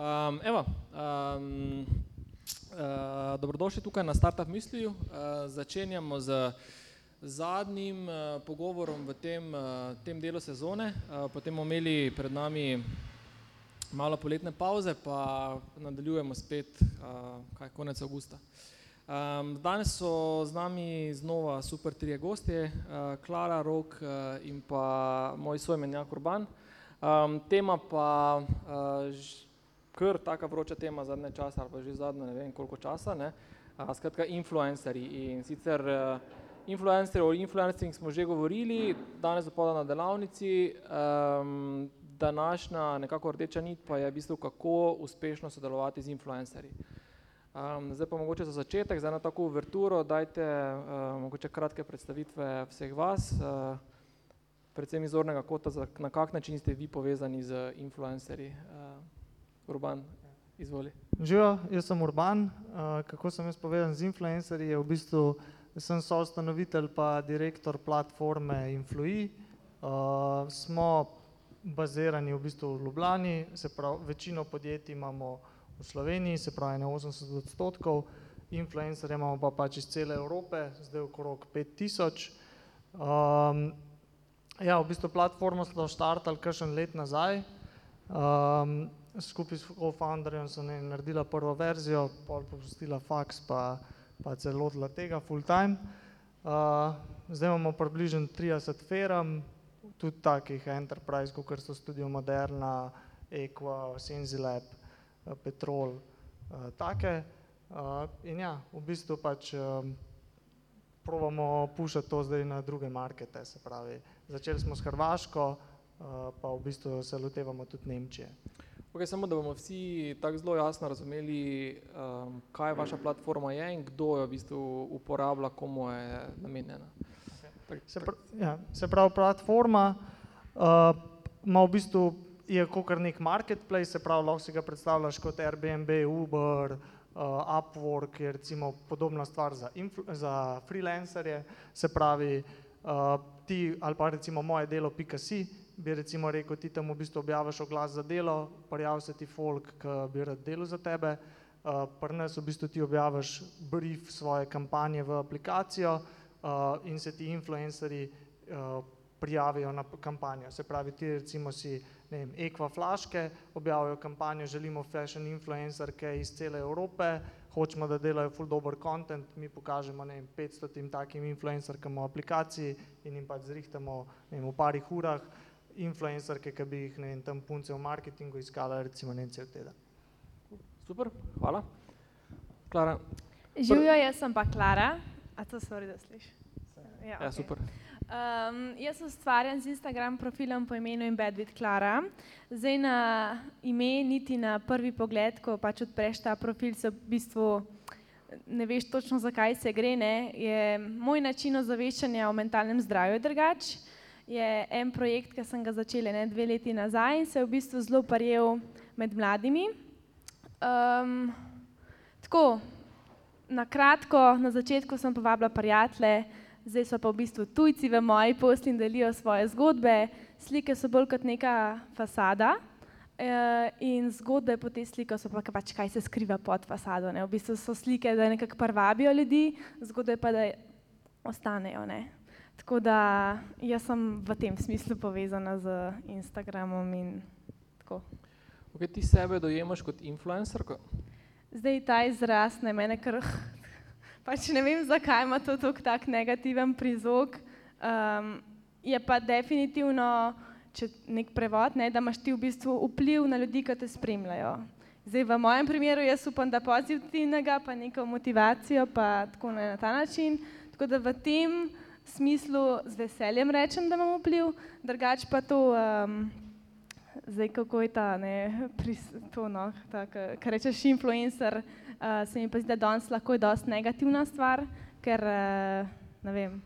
Um, evo, um, uh, dobrodošli tukaj na Startup Misliju. Uh, začenjamo z zadnjim uh, pogovorom v tem, uh, tem delu sezone. Uh, potem bomo imeli pred nami malo poletne pauze, pa nadaljujemo spet uh, kaj, konec avgusta. Um, danes so z nami znova super trije gostje, uh, Klara, Rok uh, in pa moj soimenjak Urban. Um, tema pa uh, kar taka vroča tema zadnje časa ali pa že zadnje ne vem koliko časa, ne, a, skratka influencerji in sicer uh, influencerji o influencerjih smo že govorili, danes dopoldne na delavnici, um, današnja nekako rdeča nit pa je v bistvu kako uspešno sodelovati z influencerji. Um, zdaj pa mogoče za začetek, za eno tako uverturo, dajte uh, mogoče kratke predstavitve vseh vas, uh, predvsem iz zornega kota, za, na kak način ste vi povezani z influencerji. Uh, Urban, izvoli. Živijo, jaz sem Urban, uh, kako sem jaz povedan z influencerji, je v bistvu, sem soustanovitelj pa direktor platforme Influi. Uh, smo bazirani v bistvu v Ljubljani, se pravi, večino podjetij imamo v Sloveniji, se pravi na 80 odstotkov, influencerje imamo pa pač iz cele Evrope, zdaj okrog 5000. Um, ja, v bistvu platformo smo štartali kakšen let nazaj. Skupaj s co-founderjem sem naredila prvo verzijo, pol popustila fax, pa, pa celotila tega full time. Uh, zdaj imamo približno 30 firm, tudi takih enterprise, kot so Studio Moderna, Equa, Senzilab, Petrol, uh, take. Uh, in ja, v bistvu pač um, probamo pušati to zdaj na druge markete, se pravi, začeli smo s Hrvaško, uh, pa v bistvu se lotevamo tudi Nemčije. Okay, samo da bomo vsi tako zelo jasno razumeli, um, kaj vaša platforma je in kdo jo v bistvu uporablja, komu je namenjena. Se, pr ja, se pravi, platforma uh, ima v bistvu je kot nek marketplace, se pravi, lahko si ga predstavljaš kot Airbnb, Uber, uh, Upwork, je recimo podobna stvar za, za freelancerje, se pravi, uh, ti ali pa recimo moje delo.si, bi recimo rekel, ti tam v bistvu objaviš oglas za delo, prijavi se ti folk, ki bi rad delo za tebe, uh, pri nas v bistvu ti objaviš brief svoje kampanje v aplikacijo uh, in se ti influencerji uh, prijavijo na kampanjo. Se pravi, ti recimo si, ne vem, Equa flaške, objavijo kampanjo, želimo fashion influencerke iz cele Evrope, hočemo, da delajo full dober content, mi pokažemo, ne vem, 500 tim takim influencerkam v aplikaciji in jim pač zrihtamo, ne vem, v parih urah, influencerke, ki bi jih ne vem, tam punce v marketingu iskala recimo ne cel teden. Super, hvala. Klara. Živijo, jaz sem pa Klara, a to stvari, da slišiš? Ja, ja, super. Um, jaz ustvarjam z Instagram profilom po imenu Embedvid Klara. Zdaj na ime, niti na prvi pogled, ko pač odpreš ta profil, se v bistvu ne veš točno, zakaj se gre. Ne? Je moj način ozaveščanja o mentalnem zdravju drugač je en projekt, ki sem ga začela ne, dve leti nazaj in se je v bistvu zelo parjel med mladimi. Um, tako, na kratko, na začetku sem povabila prijatelje, zdaj so pa v bistvu tujci v moji posli in delijo svoje zgodbe. Slike so bolj kot neka fasada uh, in zgodbe po tej sliki so pa pač, kaj se skriva pod fasado. Ne. V bistvu so slike, da nekako prvabijo ljudi, zgodbe pa da ostanejo. Ne. Tako da jaz sem v tem smislu povezana z Instagramom. Okay, ti sebe dojemaš kot influencerko? Zdaj ta izraz ne mene kar. Pač ne vem, zakaj ima to tako negativen prizvok. Um, je pa definitivno nek prevod, ne, da imaš ti v bistvu vpliv na ljudi, ki te spremljajo. Zdaj, v mojem primeru jaz upam, da pozitivnega, pa neko motivacijo, pa tako na ta način. Tako da v tem smislu z veseljem rečem, da imam vpliv, drugače pa to, um, zdaj kako je ta, ne, to, no, kar rečeš influencer, uh, se mi pa zdi, da danes lahko je dosti negativna stvar, ker, uh, ne vem,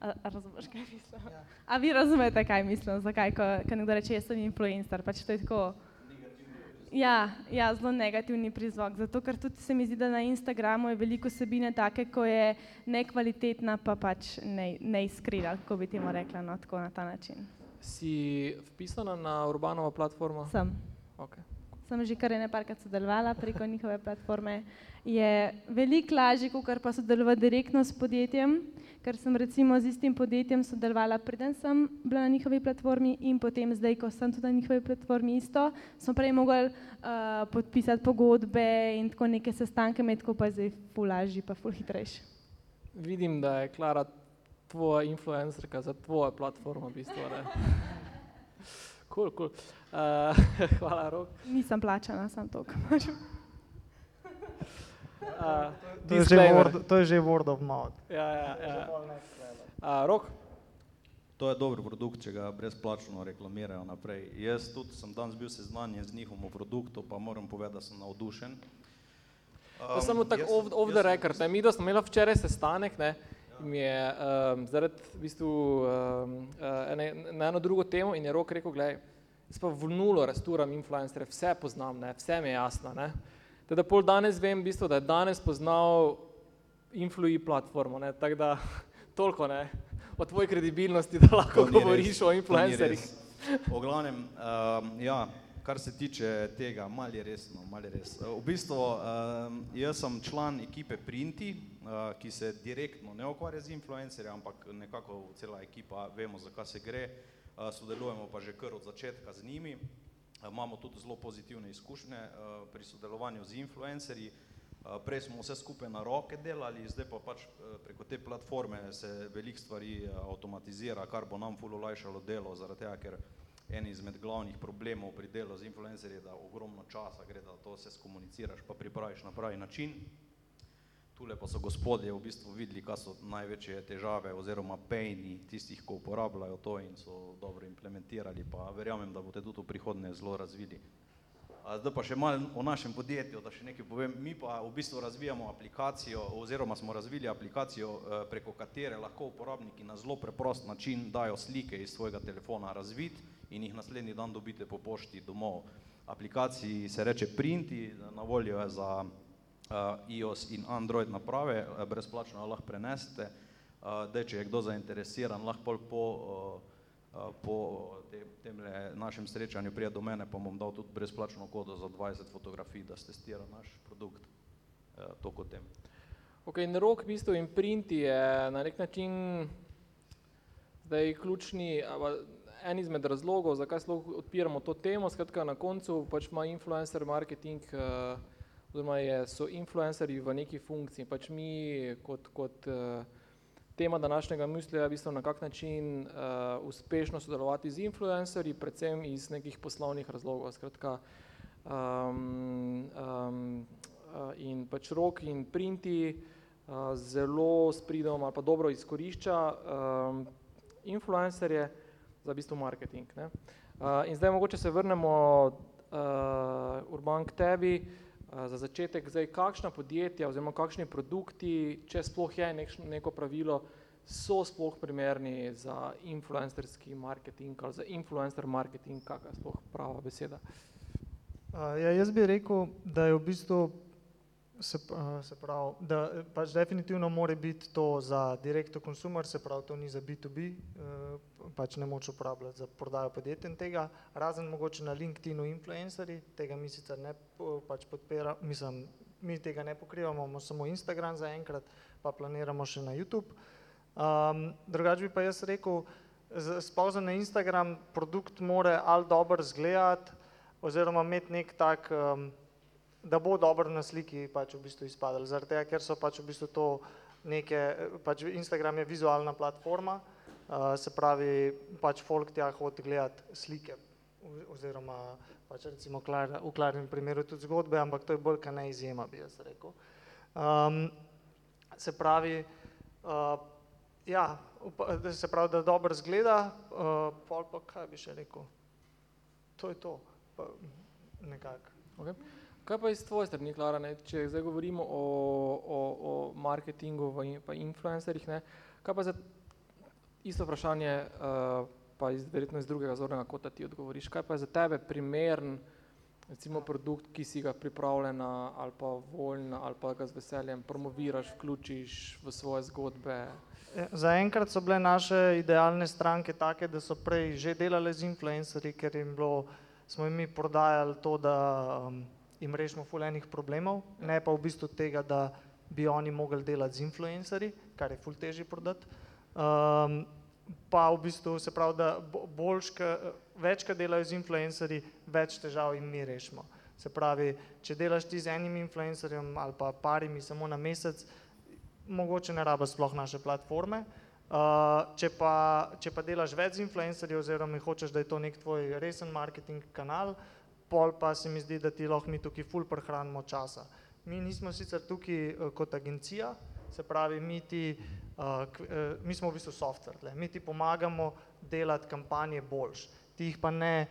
a, a razumeš, kaj mislim? Ja. A vi razumete, kaj mislim, zakaj, ko, ko nekdo reče, jaz sem influencer, pač to je tako, Ja, ja, zelo negativni prizvok. Zato, ker tudi se mi zdi, da na Instagramu je veliko sebine take, ko je nekvalitetna, pa pač neiskrena, ne kako bi temu rekla, no, tako na ta način. Si vpisana na Urbanovo platformo? Sem. Okay. Sem že kar ene parkrat sodelovala preko njihove platforme, je veliko lažje, kot pa sodelovati direktno s podjetjem, ker sem recimo z istim podjetjem sodelovala, preden sem bila na njihovi platformi in potem zdaj, ko sem tudi na njihovi platformi isto, smo prej mogli uh, podpisati pogodbe in tako neke sestanke imeti, ko pa je zdaj ful lažji pa ful hitrejši. Vidim, da je Klara tvoja influencerka za tvojo platformo v bistvu. Cool, cool. Uh, hvala, Rok. Nisem plačana, sem to. Uh, To je, že word, to je že word of mouth. Ja, ja, ja. Uh, Rok, To je dober produkt, če ga brezplačno reklamirajo naprej. Jaz tudi sem danes bil seznanjen z njihovim produktom, pa moram povedati, da sem navdušen. um, samo tako off, off the record. Ne? Mi, da smo imeli včeraj sestanek, ne, mi je um, zaradi v bistvu, um, uh, ene, na eno drugo temo in je Rok rekel, gledaj, jaz pa v nulo rasturam influencerje, vse poznam, ne, vse mi je jasno. Ne. Teda pol danes vem, v bistvu, da je danes poznal Influi platformo, ne, tako da toliko ne, o tvoji kredibilnosti, da lahko To govoriš res, o influencerjih. V glavnem, um, ja, kar se tiče tega, malo je resno, malo je res. V bistvu, um, jaz sem član ekipe Printi, uh, ki se direktno ne ukvarja z influencerji, ampak nekako cela ekipa vemo, za kaj se gre. Uh, sodelujemo pa že kar od začetka z njimi. Uh, imamo tudi zelo pozitivne izkušnje uh, pri sodelovanju z influencerji. Prej smo vse skupaj na roke delali, zdaj pa pač preko te platforme se veliko stvari avtomatizira, kar bo nam ful olajšalo delo, zaradi tega, ker en izmed glavnih problemov pri delu z influencerji je, da ogromno časa gre, da to vse skomuniciraš, pa pripraviš na pravi način. Tule pa so gospodje v bistvu videli, kaj so največje težave oziroma pejni tistih, ko uporabljajo to in so dobro implementirali, pa verjamem, da boste tudi v prihodnje zelo razvili. A Zdaj pa še malo o našem podjetju, da še nekaj povem. Mi pa v bistvu razvijamo aplikacijo oziroma smo razvili aplikacijo, eh, preko katere lahko uporabniki na zelo preprost način dajo slike iz svojega telefona razvid in jih naslednji dan dobite po pošti domov. Aplikaciji se reče Printi, na voljo je za iOS in Android naprave, eh, brezplačno lahko prenesete. Uh, dej, če je kdo zainteresiran, lahko pol po, uh, uh, po te, temle našem srečanju prije do mene, pa bom dal tudi brezplačno kodo za 20 fotografij, da stestira naš produkt. Uh, to kot tem. Ok, in rok v bistvu in printi je na nek način zdaj ključni, en izmed razlogov, zakaj odpiramo to temo, skratka na koncu pač ima influencer marketing, uh, oziroma je, so influencerji v neki funkciji, pač mi kot, kot uh, tema današnjega mislja je v bistvu na kak način uh, uspešno sodelovati z influencerji, predvsem iz nekih poslovnih razlogov, skratka um, um, in pač rok in printi uh, zelo s pridom ali pa dobro izkorišča um, influencerje za v bistvu marketing. Ne? Uh, in zdaj mogoče se vrnemo uh, Urban k tebi, uh, za začetek, zdaj kakšna podjetja oziroma kakšni produkti, če sploh je nek, neko pravilo, so sploh primerni za influencerski marketing ali za influencer marketing, kakšna je sploh prava beseda. Uh, ja, jaz bi rekel, da je v bistvu se, uh, se pravi, da eh, pač definitivno mora biti to za direct to consumer, se pravi, to ni za B2B, uh, pač ne moč uporabljati za prodajo podjetja in tega, razen mogoče na LinkedInu influencerji, tega mi sicer ne pač podpira, mislim, mi tega ne pokrivamo, imamo samo Instagram zaenkrat, pa planiramo še na YouTube. Um, drugače bi pa jaz rekel, spozna na Instagram produkt more ali dobro zgledati, oziroma imeti nek tak, um, da bo dobro na sliki pač v bistvu izpadalo, zaradi tega, ker so pač v bistvu to neke, pač Instagram je vizualna platforma, uh, se pravi, pač folk tja hodi gledati slike, oziroma pač recimo Klar, v Klarnem primeru tudi zgodbe, ampak to je bolj kaj ne izjema, bi jaz rekel. Um, se pravi, uh, ja, se pravi, da dobro zgleda, uh, pol pa kaj bi še rekel, to je to, pa nekako. Kaj pa iz tvoje strani, Klara, ne? če zdaj govorimo o, o, o marketingu in, pa influencerjih, ne? kaj pa za isto vprašanje, uh, pa iz, verjetno iz drugega zornega kota ti odgovoriš, kaj pa je za tebe primern recimo produkt, ki si ga pripravljena ali pa voljna ali pa ga z veseljem promoviraš, vključiš v svoje zgodbe. Ja, Zaenkrat so bile naše idealne stranke take, da so prej že delale z influencerji, ker jim bilo smo jim prodajali to, da um, jim rešimo fulejnih problemov, ne pa v bistvu tega, da bi oni mogli delati z influencerji, kar je ful težje prodati. Um, pa v bistvu se pravi, da boljš, več, kar delajo z influencerji, več težav jim mi rešimo. Se pravi, če delaš ti z enim influencerjem ali pa parimi samo na mesec, mogoče ne rabiš sploh naše platforme. Uh, če, pa, če pa delaš več z influencerji oziroma hočeš, da je to nek tvoj resen marketing kanal, pol pa se mi zdi, da ti lahko mi tukaj ful prehranimo časa. Mi nismo sicer tukaj uh, kot agencija, se pravi, mi, ti, k, uh, mi smo v bistvu software, le. mi ti pomagamo delati kampanje boljš, ti jih pa ne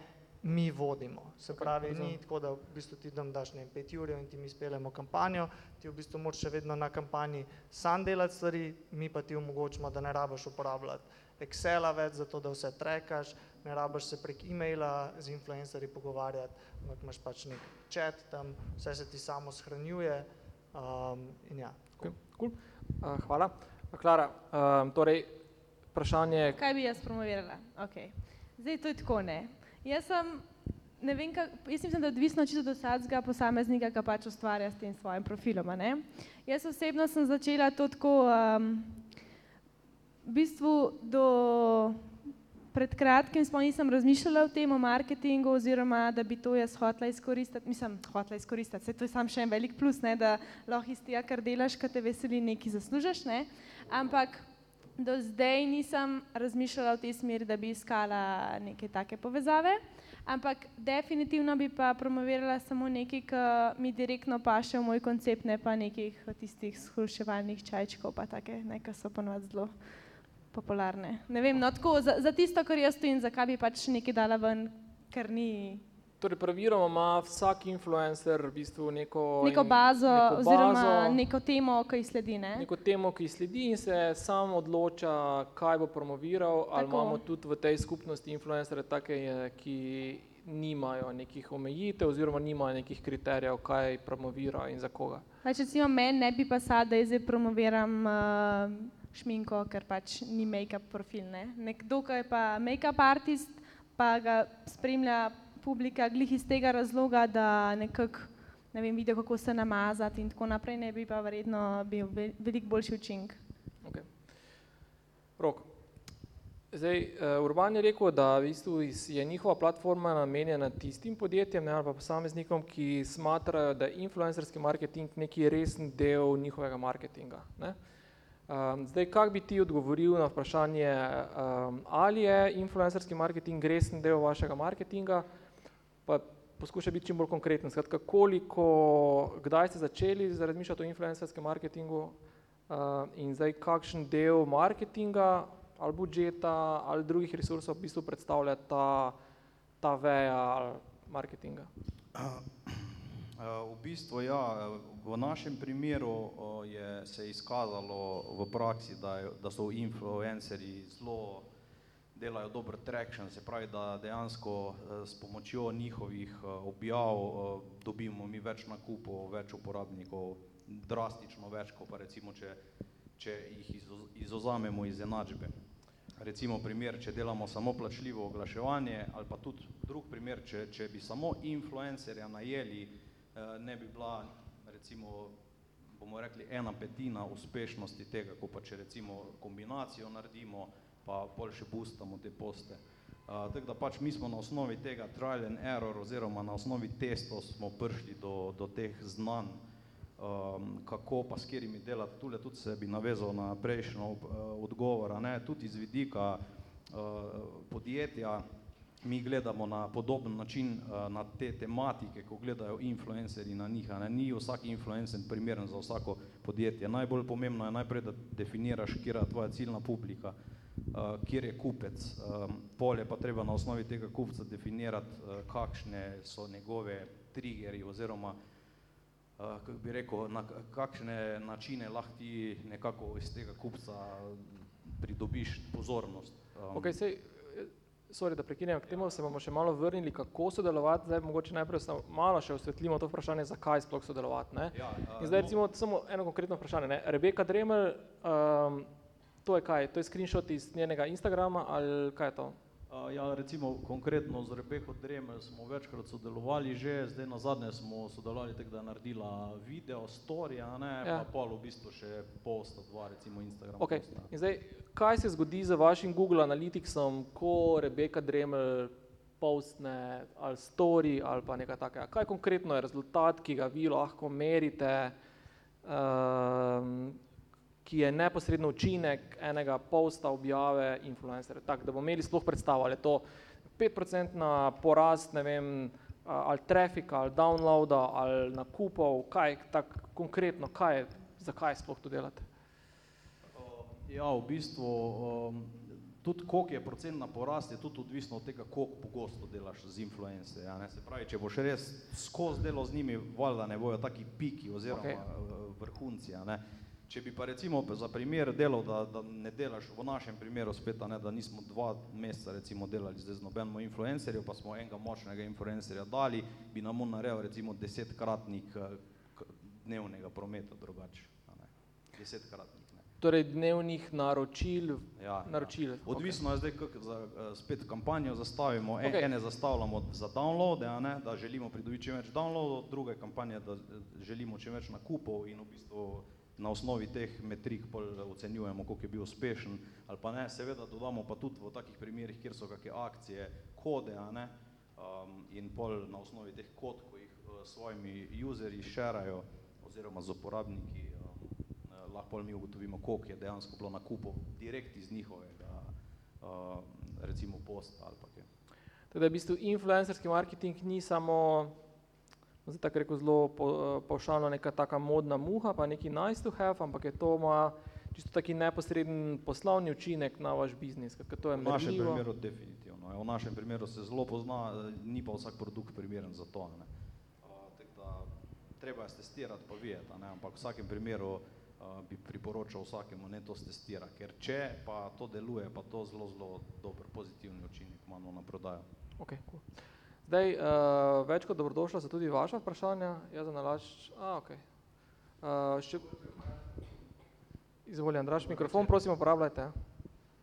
mi vodimo. Se pravi, ni tako, da v bistvu ti dam daš ne pet ur in ti mi speljemo kampanjo, ti v bistvu moraš še vedno na kampanji sam delati stvari, mi pa ti omogočimo, da ne rabiš uporabljati Excela več, zato da vse trekaš, ne rabiš se prek e-maila z influencerji pogovarjati, ampak imaš pač nek chat tam, vse se ti samo shranjuje um, in ja. Okay, cool. uh, hvala. Klara, um, torej vprašanje. Kaj bi jaz promovirala? Okay. Zdaj to je tako, ne. Jaz sem, ne vem, kak, jaz mislim, da je odvisno čisto od vsakega posameznika, ki pač ustvarja s tem svojim profilom. Ne? Jaz osebno sem začela to tako, um, v bistvu do pred kratkim smo nisem razmišljala o tem, o marketingu, oziroma da bi to jaz hotla izkoristiti, mislim, hotla izkoristiti, se to je sam še en velik plus, ne, da lahko iz tega, kar delaš, kar te veseli, nekaj zaslužiš, ne, ampak do zdaj nisem razmišljala v tej smeri, da bi iskala neke take povezave, ampak definitivno bi pa promovirala samo nekaj, ki mi direktno paše v moj koncept, ne pa nekih tistih shruševalnih čajčkov, pa take, nekaj so ponovadi zelo popularne. Ne vem, no tako, za, za tisto, kar jaz stojim, zakaj bi pač nekaj dala ven, ker ni Torej, praviloma ima vsak influencer v bistvu neko, neko bazo, neko bazo oziroma neko temo, ki jih sledi. Ne? Neko temo, ki jih sledi in se sam odloča, kaj bo promoviral. Tako. Ali imamo tudi v tej skupnosti influencerje take, ki nimajo nekih omejitev oziroma nimajo nekih kriterijev, kaj promovira in za koga. Pač, recimo, meni ne bi pa sad, da zdaj promoviram uh, šminko, ker pač ni make-up profil. Ne? Nekdo, ki je pa make-up artist, pa ga spremlja publika glih iz tega razloga, da nekako ne vem, vidijo, kako se namazati in tako naprej, ne bi pa verjetno bil veliko boljši učink. Okay. Rok. Zdaj, uh, Urban je rekel, da v bistvu je njihova platforma namenjena tistim podjetjem ne, ali pa posameznikom, ki smatrajo, da je influencerski marketing neki resen del njihovega marketinga. Ne. Um, zdaj, kak bi ti odgovoril na vprašanje, um, ali je influencerski marketing resen del vašega marketinga, pa poskuša biti čim bolj konkreten. Skratka, koliko, kdaj ste začeli razmišljati o influencerskem marketingu uh, in zdaj kakšen del marketinga ali budžeta ali drugih resursov v bistvu predstavlja ta, ta veja marketinga? V bistvu ja, v našem primeru je se izkazalo v praksi, da, da so influencerji zelo delajo dober traction, se pravi, da dejansko eh, s pomočjo njihovih eh, objav eh, dobimo mi več nakupov, več uporabnikov, drastično več, kot pa recimo, če, če jih izozamemo iz enačbe. Recimo primer, če delamo samo plačljivo oglaševanje ali pa tudi drug primer, če, če bi samo influencerja najeli, ne bi bila recimo, bomo rekli, ena petina uspešnosti tega, ko pa če recimo kombinacijo naredimo, pa pol še boostamo te poste. Uh, tako da pač mi smo na osnovi tega trial and error oziroma na osnovi testov smo prišli do, do teh znanj, um, kako pa s katerimi delati. Tule tudi se bi navezal na prejšnjo uh, odgovora, ne? tudi iz vidika uh, podjetja, mi gledamo na podoben način uh, na te tematike, ko gledajo influencerji na njih. Ne? Ni vsak influencer primeren za vsako podjetje. Najbolj pomembno je najprej, da definiraš, kje je tvoja ciljna publika, uh, kjer je kupec. Um, pol pa treba na osnovi tega kupca definirati, kakšne so njegove triggerji oziroma kako bi rekel, na kakšne načine lahko ti nekako iz tega kupca pridobiš pozornost. Um, okay, sej, sorry, da prekinjam, k temu se bomo še malo vrnili, kako sodelovati, zdaj mogoče najprej malo še osvetlimo to vprašanje, zakaj sploh sodelovati. Ne? Ja, uh, In zdaj no, recimo samo eno konkretno vprašanje. Ne? Rebeka Dremel, um, To je kaj? To je screenshot iz njenega Instagrama ali kaj je to? Ja, recimo konkretno z Rebeko Dremelj smo večkrat sodelovali že, zdaj na zadnje smo sodelovali tako, da je naredila video, story, a ne, Ja. pa pol v bistvu še posta, dva recimo Instagram Okay. posta. In zdaj, kaj se zgodi z vašim Google Analyticsom, ko Rebeka Dremel postne ali story ali pa nekaj takega? Kaj konkretno je rezultat, ki ga vi lahko merite, um, ki je neposredno učinek enega posta objave influencerja? Tak, da bomo imeli sploh predstavo, ali je to 5% porast, ne vem, ali trafika, ali downloada, ali nakupov, kaj tak konkretno, kaj, je- zakaj sploh to delate? Ja, v bistvu um, tudi koliko je procentna porast, je tudi odvisno od tega, koliko pogosto delaš z influencerji. a ne. Se pravi, če boš res skozi delo z njimi, valjda ne bojo taki piki oziroma okay. vrhunci. a Ne. Če bi pa recimo za primer delal, da, da ne delaš v našem primeru spet, ne, da nismo dva meseca recimo delali zdaj z nobenim influencerjem, pa smo enega močnega influencerja dali, bi nam on naredil recimo desetkratnik eh, dnevnega prometa drugače. Desetkratnik. Ne. Torej dnevnih naročil, Ja, naročil. Ja. Odvisno je zdaj, kako za, eh, spet kampanjo zastavimo. En, Okej. Ene zastavljamo za downloade, ne, da želimo pridobiti čim več downloadov, druge kampanje, da eh, želimo čim več nakupov in v bistvu na osnovi teh metrik ocenjujemo, koliko je bil uspešen ali pa ne. Seveda dodamo pa tudi v takih primerih, kjer so kakšne akcije, kode, ne, um, in pol na osnovi teh kod, ko jih uh, svojimi userji šerajo oziroma z uporabniki, um, eh, lahko mi ugotovimo, koliko je dejansko bilo nakupov direkt iz njihovega uh, recimo posta ali pa kaj. Teda v bistvu influencerski marketing ni samo, zdaj tako rekel zelo po- pavšalno, neka taka modna muha, pa neki nice to have, ampak je to ima čisto taki neposreden poslovni učinek na vaš biznis, skratka to je V našem merljivo. primeru definitivno. ja. V našem primeru se zelo pozna, eh, ni pa vsak produkt primeren za to. Ne. Uh, da, treba je testirati pa videti, ne. ampak v vsakem primeru uh, bi priporočal vsakemu, ne to stestira, ker če pa to deluje, pa to zelo, zelo dober pozitivni učinek ima na prodajo. Okay, cool. Zdaj, uh, več kot dobrodošla so tudi vaša vprašanja, jaz za nalašč, a ok. Uh, še... Izvoli Andraš, mikrofon prosim uporabljajte. ja.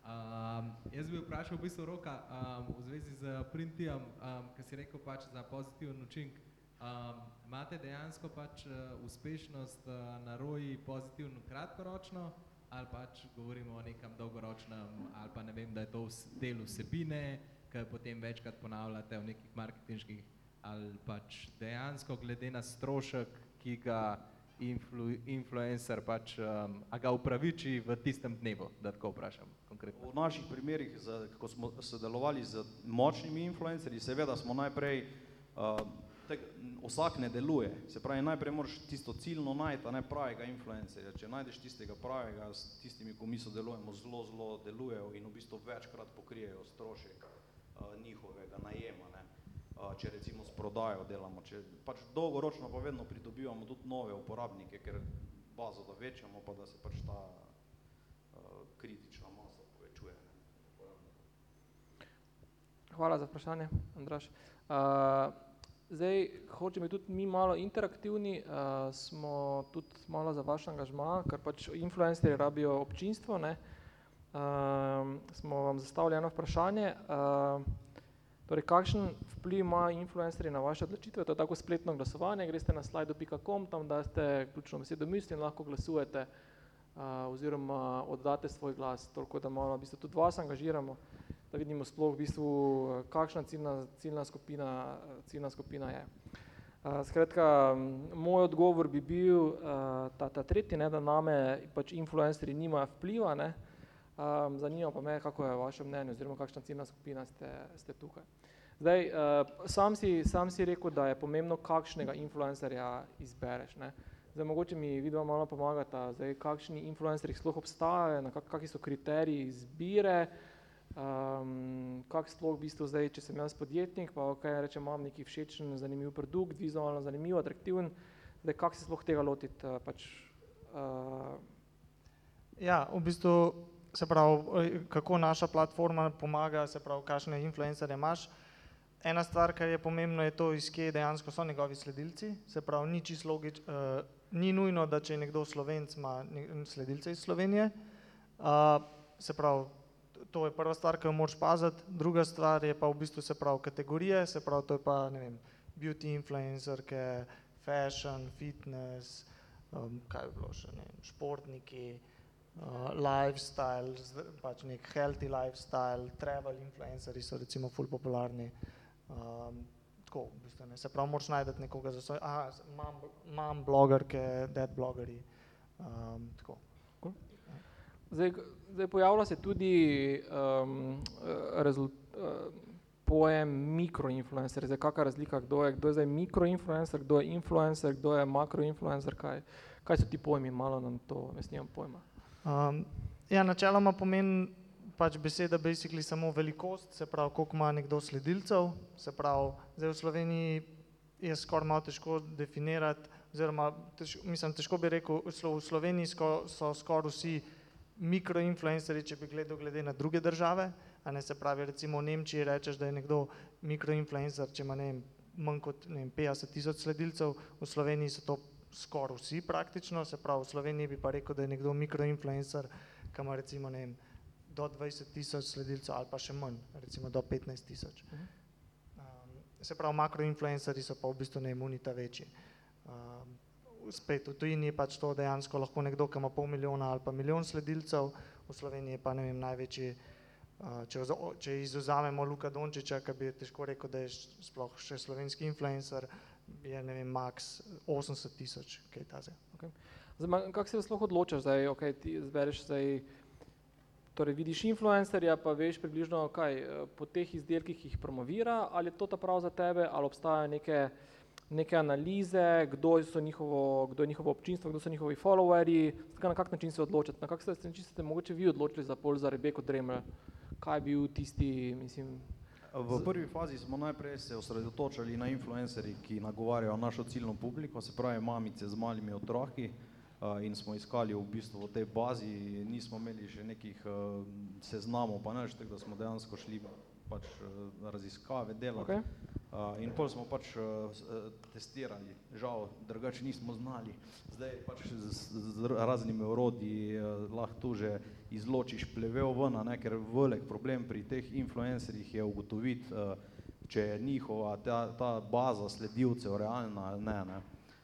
Um, jaz bi vprašal v bistvu Roka um, v zvezi z Printijem, um, ki si rekel pač za pozitiven učinek. Um, imate dejansko pač uh, uspešnost uh, na roji pozitivno kratkoročno ali pač govorimo o nekem dolgoročnem ali pa ne vem, da je to del vsebine, ki jo potem večkrat ponavljate v nekih marketinških ali pač dejansko glede na strošek, ki ga influ, influencer pač, um, a ga upraviči v tistem dnevu, da tako vprašam konkretno. V naših primerih, z, ko smo sodelovali z močnimi influencerji, seveda smo najprej, uh, tak, m, vsak ne deluje, se pravi najprej moraš tisto ciljno najti, a ne pravega influencerja. Če najdeš tistega pravega, s tistimi, ko mi sodelujemo, zelo, zelo delujejo in v bistvu večkrat pokrijejo strošek njihovega najema. Ne. Uh, če recimo s prodajo delamo, če pač dolgoročno pa vedno pridobivamo tudi nove uporabnike, ker bazo da večamo, pa da se pač ta uh, kritična masa povečuje. Ne. Hvala za vprašanje, Andraš. Uh, zdaj, hočemo tudi mi malo interaktivni, uh, smo tudi malo za vaš angažma, ker pač influencerji rabijo občinstvo, ne. Uh, smo vam zastavili eno vprašanje, uh, torej kakšen vpliv ima influencerji na vaše odločitve, to je tako spletno glasovanje, greste na slido.com, tam daste ključno besedo misli in lahko glasujete uh, oziroma oddate svoj glas, toliko da malo v bistvu tudi vas angažiramo da vidimo sploh v bistvu, eh, kakšna ciljna, ciljna, skupina, eh, ciljna skupina je. Uh, skratka, moj odgovor bi bil uh, ta, ta tretji, ne, da name pač influencerji nimajo vpliva, ne, um, zanima pa me, kako je vaše mnenje oziroma kakšna ciljna skupina ste, ste tukaj. Zdaj, uh, sam, si, sam si rekel, da je pomembno, kakšnega influencerja izbereš. Ne. Zdaj, mogoče mi vidva malo pomagata, zdaj, kakšni influencerji sploh obstajajo, na kak, kakšni so kriteriji izbire, um, kak sploh v bistvu zdaj, če sem jaz podjetnik, pa ok, rečem, imam neki všečen, zanimiv produkt, vizualno zanimiv, atraktiven, zdaj, kak se sploh tega lotiti, uh, pač, uh, Ja, v bistvu se pravi, kako naša platforma pomaga, se pravi, kakšne influencerje imaš. Ena stvar, kar je pomembno, je to, iz kje dejansko so njegovi sledilci. Se pravi, ni čisto logič, uh, ni nujno, da če je nekdo slovenc, ima sledilce iz Slovenije. Uh, se pravi, to je prva stvar, ki jo moraš paziti, druga stvar je pa v bistvu se pravi kategorije, se pravi to je pa ne vem, beauty influencerke, fashion, fitness, um, kaj bi bilo še, ne vem, športniki, uh, lifestyle, zd- pač nek healthy lifestyle, travel influencerji so recimo ful popularni. Um, tako, v bistvu, ne, se pravi, moraš najti nekoga za svoj, aha, imam, imam blogerke, dad blogerji, um, tako. Zdaj, zdaj pojavlja se tudi um, rezult, uh, pojem mikroinfluencer. Zdaj, kakšna razlika, kdo je, kdo je zdaj mikroinfluencer, kdo je influencer, kdo je makroinfluencer, kaj, kaj so ti pojmi, malo nam to, jaz nimam pojma. Um, ja, načeloma pomeni pač beseda basically samo velikost, se pravi, koliko ima nekdo sledilcev, se pravi, zdaj v Sloveniji je skoraj malo težko definirati, oziroma težko, mislim, težko bi rekel, v Slo- v Sloveniji sko, so skoraj vsi mikroinfluencerji, če bi gledal glede na druge države, a ne se pravi, recimo v Nemčiji rečeš, da je nekdo mikroinfluencer, če ima ne vem, manj kot ne vem, 50 tisoč sledilcev, v Sloveniji so to skoraj vsi praktično, se pravi, v Sloveniji bi pa rekel, da je nekdo mikroinfluencer, ki ima recimo ne vem, do 20 tisoč sledilcev ali pa še manj, recimo do 15 tisoč. Um, se pravi, makroinfluencerji so pa v bistvu ne imunita večji. Um, spet v tujini je pač to dejansko lahko nekdo, ki ima pol milijona ali pa milijon sledilcev, v Sloveniji je pa ne vem, največji, uh, če, če izuzamemo Luka Dončiča, ki bi težko rekel, da je sploh še slovenski influencer, je ne vem, max 80 tisoč, kaj taze. Zdaj, ma- kako se sploh odločaš, zdaj, okay, ti zbereš zdaj, torej vidiš influencerja, pa veš približno, kaj po teh izdelkih ki jih promovira, ali je to ta prav za tebe, ali obstajajo neke, neke analize, kdo, so njihovo, kdo je njihovo občinstvo, kdo so njihovi followerji, Skratka, na kak način se odločiti, na kak ste, način ste mogoče vi odločili za pol za Rebeko Dremelj, kaj je bil tisti, mislim, V prvi fazi smo najprej se osredotočali na influencerji, ki nagovarjajo našo ciljno publiko, se pravi mamice z malimi otroki in smo iskali v bistvu v tej bazi, nismo imeli še nekih seznamov, pa ne, tako da smo dejansko šli pač raziskave delati. Okay. Uh, in pol smo pač uh, s- uh, testirali, žal, drugače nismo znali. Zdaj pač z, z raznimi orodji uh, lahko tu že izločiš plevel ven, ne, ker velik problem pri teh influencerjih je ugotoviti, uh, če je njihova ta, ta baza sledilcev realna ali ne. ne.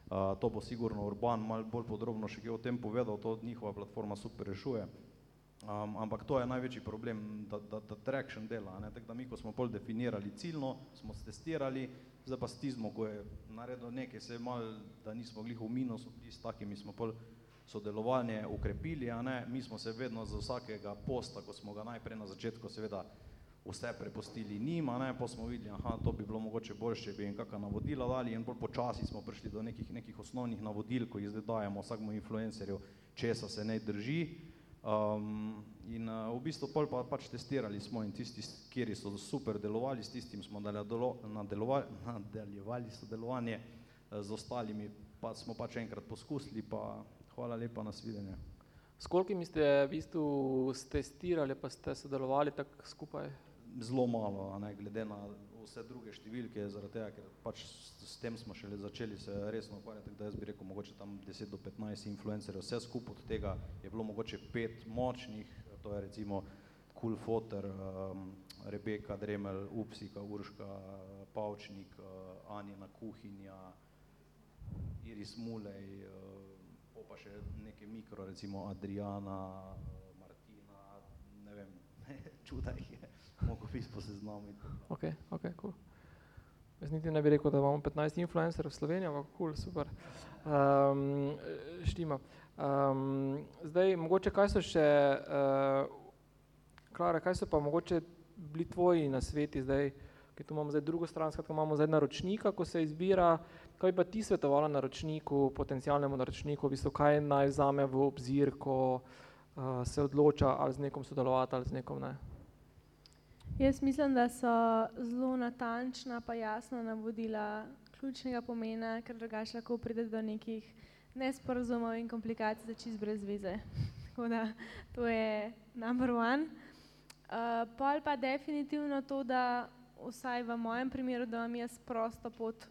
Uh, to bo sigurno Urban malo bolj podrobno še kaj o tem povedal, to njihova platforma super rešuje. Um, ampak to je največji problem, da, da, da traction dela. Ne? Tako da mi, ko smo pol definirali ciljno, smo testirali, zdaj pa s Tizmo, ko je naredil nekaj, se je mal, da nismo glih v minusu, s takimi smo pol sodelovanje ukrepili, a ne, mi smo se vedno za vsakega posta, ko smo ga najprej na začetku seveda vse prepustili njim, a ne, pa smo videli, aha, to bi bilo mogoče boljše, bi jim kakšna navodila dali in bolj počasi smo prišli do nekih, nekih osnovnih navodil, ko jih zdaj dajemo vsakmu influencerju, česa se ne drži. Um, in uh, v bistvu pol pa pač testirali smo in tisti, kjeri so super delovali, s tistim smo nadaljevali, nadaljevali sodelovanje, eh, z ostalimi pa smo pač enkrat poskusili, pa hvala lepa, nasvidenje. s kolikimi ste v bistvu stestirali, pa ste sodelovali tako skupaj? Zelo malo, ne, glede na vse druge številke, zaradi tega, ker pač s, tem smo šele začeli se resno ukvarjati, da jaz bi rekel mogoče tam 10 do 15 influencerjev, vse skupaj od tega je bilo mogoče pet močnih, to je recimo Cool Foter, um, Rebeka Dremelj, Upsika, Urška, Pavčnik, uh, Anina Kuhinja, Iris Mulej, uh, pa še neke mikro, recimo Adriana, Martina, ne vem, čuda jih je, mogo in tako naprej. Ok, ok, cool. Jaz niti ne bi rekel, da imamo 15 influencerjev v Sloveniji, ampak cool, super. Um, štima. Um, zdaj, mogoče kaj so še, uh, Klara, kaj so pa mogoče bili tvoji nasveti zdaj, ki tu imamo zdaj drugo stran, skratka imamo zdaj naročnika, ko se izbira, kaj pa ti svetovala naročniku, potencialnemu naročniku, v bistvu kaj naj vzame v obzir, ko uh, se odloča ali z nekom sodelovati ali z nekom ne. Jaz mislim, da so zelo natančna pa jasna navodila ključnega pomena, ker drugače lahko pride do nekih nesporazumov in komplikacij za čist brez veze. Tako da to je number one. Uh, pol pa definitivno to, da vsaj v mojem primeru, da imam jaz prosto pot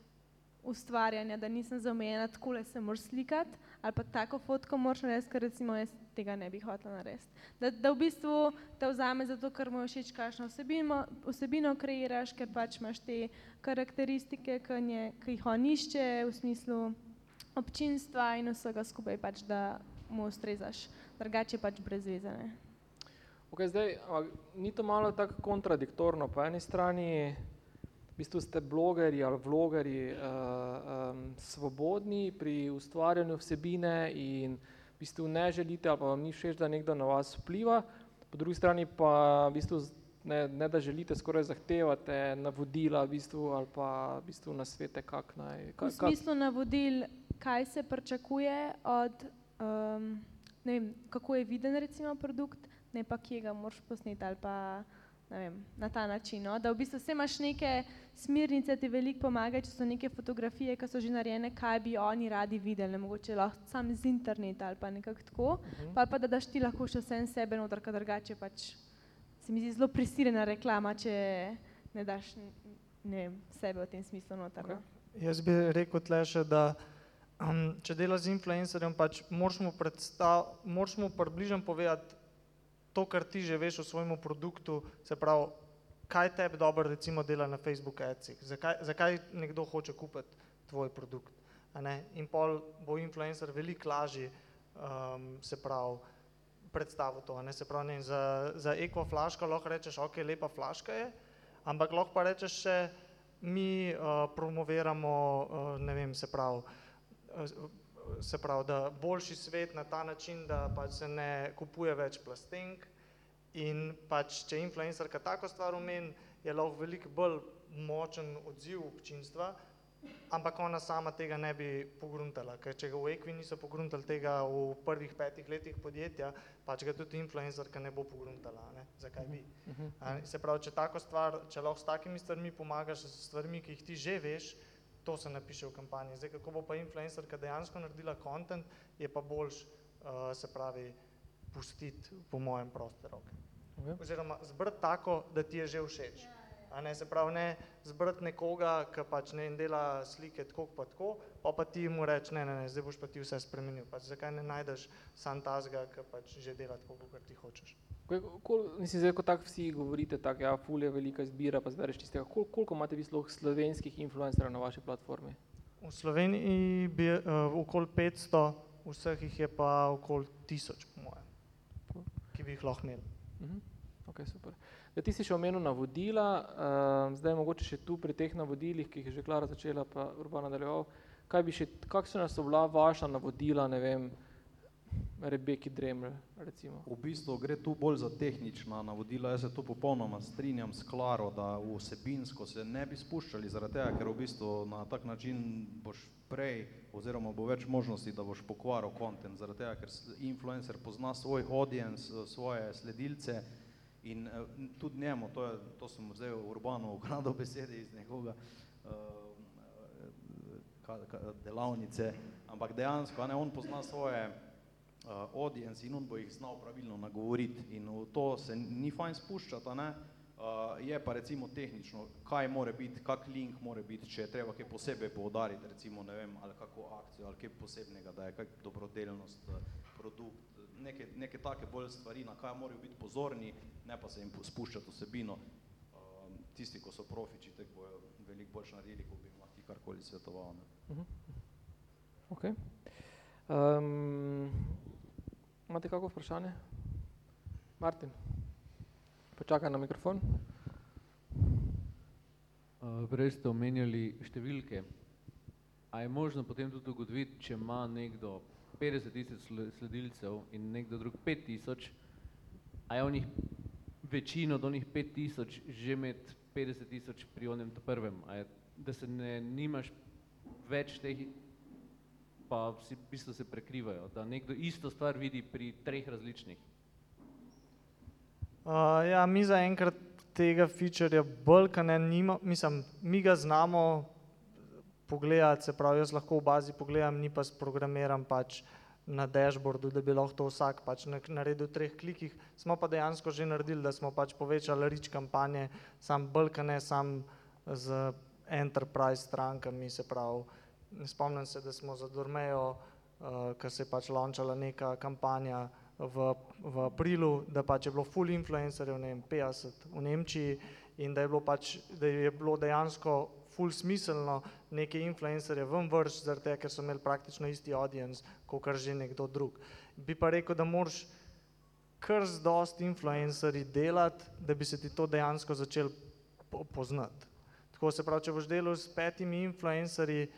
ustvarjanja, da nisem zamejena, tako le se moraš slikati, ali pa tako fotko moraš narediti, ker recimo jaz tega ne bi hotela narediti. Da, da v bistvu te vzame zato, ker mu všeč, kakšno vsebino, vsebino kreiraš, ker pač imaš te karakteristike, ki, nje, ki jih on išče v smislu občinstva in vsega skupaj, pač, da mu ustrezaš. Drugače pač brez veze. Ne? Okay, zdaj, ni to malo tako kontradiktorno? Po eni strani bistvu ste blogerji ali vlogerji uh, um, svobodni pri ustvarjanju vsebine in v bistvu ne želite ali pa vam ni všeč, da nekdo na vas vpliva, po drugi strani pa v bistvu ne, ne da želite, skoraj zahtevate navodila v bistvu ali pa v bistvu na svete, kak naj... Kak, v smislu navodil, kaj se pričakuje od, um, ne vem, kako je viden recimo produkt, ne pa kje ga moraš posneti ali pa vem, na ta način. No? Da v bistvu vse imaš neke smernice, ti veliko pomaga, če so neke fotografije, ki so že narejene, kaj bi oni radi videli, ne mogoče lahko sam z interneta ali pa nekako tako, uh -huh. pa, pa da daš ti lahko še vse sebe noter, ker drugače pač se mi zdi zelo prisiljena reklama, če ne daš ne vem, sebe v tem smislu noter. No. Okay. Jaz bi rekel tle še, da um, če delaš z influencerjem, pač moraš mu, moraš mu približno povedati, to, kar ti že veš o svojemu produktu, se pravi, kaj tebi dobro recimo dela na Facebook adsih, zakaj, zakaj nekdo hoče kupiti tvoj produkt. In pol bo influencer veliko lažji, um, se pravi, predstavil to. Ne? Se pravi, ne, za, za eko flaško lahko rečeš, ok, lepa flaška je, ampak lahko pa rečeš še, mi uh, promoviramo, uh, ne vem, se pravi, uh, se pravi, da boljši svet na ta način, da pač se ne kupuje več plastenk in pač, če influencerka tako stvar umeni, je lahko veliko bolj močen odziv občinstva, ampak ona sama tega ne bi pogruntala, ker če ga v Equi niso pogruntali tega v prvih petih letih podjetja, pač ga tudi influencerka ne bo pogruntala, ne? zakaj bi. A, se pravi, če tako stvar, če lahko s takimi stvarmi pomagaš, s stvarmi, ki jih ti že veš, to se napiše v kampanji. Zdaj, kako bo pa influencerka dejansko naredila kontent, je pa boljš, uh, se pravi, pustiti po mojem proste roke. Okay. Oziroma zbrati tako, da ti je že všeč. A ne, se pravi, ne zbrati nekoga, ki pač ne dela slike tako pa tako, pa pa ti mu reči, ne, ne, ne, zdaj boš pa ti vse spremenil. Pač zakaj ne najdeš sam tazga, ki pač že dela tako, kot ti hočeš. Mislim, zdaj, ko tako vsi govorite, tako, ja, ful je velika izbira, pa zbereš tistega. Kol, koliko imate vi sloh slovenskih influencerjev na vaši platformi? V Sloveniji bi uh, okoli 500, vseh jih je pa okoli 1000, po mojem, ki bi jih lahko imeli. Uh mhm. -huh. Ok, super. Da, ti si še omenil navodila, uh, zdaj mogoče še tu pri teh navodilih, ki jih je že Klara začela, pa Urban nadaljeval, kaj bi še, kakšna so bila vaša navodila, ne vem, Rebeki Dremel, recimo. V bistvu gre tu bolj za tehnična navodila, jaz se tu popolnoma strinjam s Klaro, da vsebinsko se ne bi spuščali zaradi tega, ker v bistvu na tak način boš prej oziroma bo več možnosti, da boš pokvaril kontent, zaradi tega, ker influencer pozna svoj audience, svoje sledilce in eh, tudi njemu, to, je, to sem zdaj urbano ukradel besede iz njegovega uh, delavnice, ampak dejansko, ne, on pozna svoje audience in on bo jih znal pravilno nagovoriti in v to se ni fajn spuščati, ne? Uh, je pa recimo tehnično, kaj more biti, kak link more biti, če je treba kaj posebej poudariti, recimo ne vem, ali kako akcijo, ali kaj posebnega, da je kak dobrodelnost, produkt, neke, neke take bolj stvari, na kaj morajo biti pozorni, ne pa se jim spuščati vsebino. Uh, tisti, ko so profiči, tek bojo veliko boljš naredili, ko bi jim lahko karkoli svetoval. Ne? Uh -huh. Ok. Um, Imate kako vprašanje? Martin, počakaj na mikrofon. Prej ste omenjali številke. A je možno potem tudi ugotoviti, če ima nekdo 50 tisoč sledilcev in nekdo drug 5 tisoč, a je onih večino od onih 5 tisoč že med 50 tisoč pri onem prvem, a je, da se ne nimaš več teh pa vsi v bistvu se prekrivajo, da nekdo isto stvar vidi pri treh različnih? Uh, ja, mi zaenkrat tega featurja bolj, kaj ne nima, mislim, mi ga znamo pogledati, se pravi, jaz lahko v bazi pogledam, ni pa sprogramiran pač na dashboardu, da bi lahko to vsak pač naredil v treh klikih, smo pa dejansko že naredili, da smo pač povečali rič kampanje, sam bolj, kaj ne, sam z enterprise strankami, se pravi, spomnim se, da smo za Dormejo uh, ker se je pač launčala neka kampanja v, v aprilu, da pač je bilo full influencerjev, ne vem, 50 v Nemčiji in da je bilo pač, da je bilo dejansko ful smiselno neke influencerje ven vrš, zaradi tega, ker so imeli praktično isti audience, kot kar že nekdo drug. Bi pa rekel, da moraš kar z dost influencerji delati, da bi se ti to dejansko začel po poznati. Tako se pravi, če boš delal s petimi influencerji,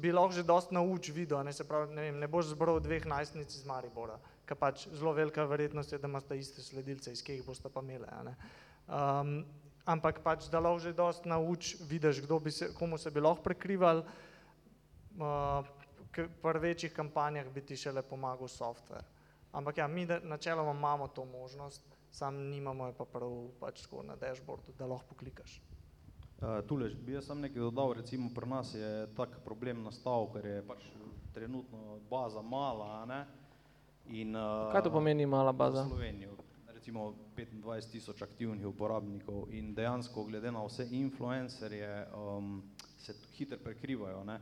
bi lahko že dost nauč video, ne, se pravi, ne, vem, ne boš zbral dveh najstnic iz Maribora, ker pač zelo velika verjetnost je, da imate iste sledilce, iz kje jih boste pa imeli. Um, ampak pač, da lahko že dost nauč, vidiš, kdo bi se, komu se bi lahko prekrival, uh, pri večjih kampanjah bi ti šele pomagal software. Ampak ja, mi načeloma imamo to možnost, sam nimamo je pa prav pač tako na dashboardu, da lahko poklikaš. Uh, tule bi jaz sam nekaj dodal, recimo pri nas je tak problem nastal, ker je pač trenutno baza mala, ne? In, uh, Kaj to pomeni mala baza? V Sloveniji, recimo 25 tisoč aktivnih uporabnikov in dejansko glede na vse influencerje um, se hitro prekrivajo, ne?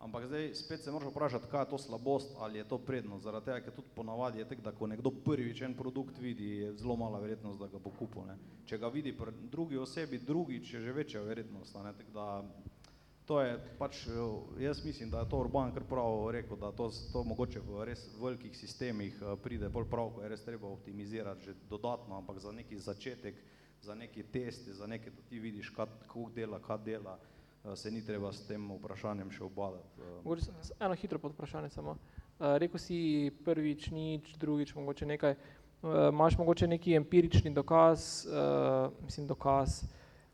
Ampak zdaj spet se moraš vprašati, kaj je to slabost ali je to prednost, zaradi tega, ker tudi ponavadi je tako, da ko nekdo prvič en produkt vidi, je zelo mala verjetnost, da ga bo kupil. Ne. Če ga vidi pri drugi osebi, drugič je že večja verjetnost. Ne, tako da to je pač, jaz mislim, da je to Urban kar prav rekel, da to, to mogoče v res velikih sistemih pride bolj prav, ko je res treba optimizirati že dodatno, ampak za neki začetek, za neki testi, za nekaj, da ti vidiš, kako dela, kaj dela, se ni treba s tem vprašanjem še obadati. Mogoče eno hitro pod vprašanje samo. Rekel si prvič nič, drugič mogoče nekaj. Imaš mogoče neki empirični dokaz, mislim dokaz,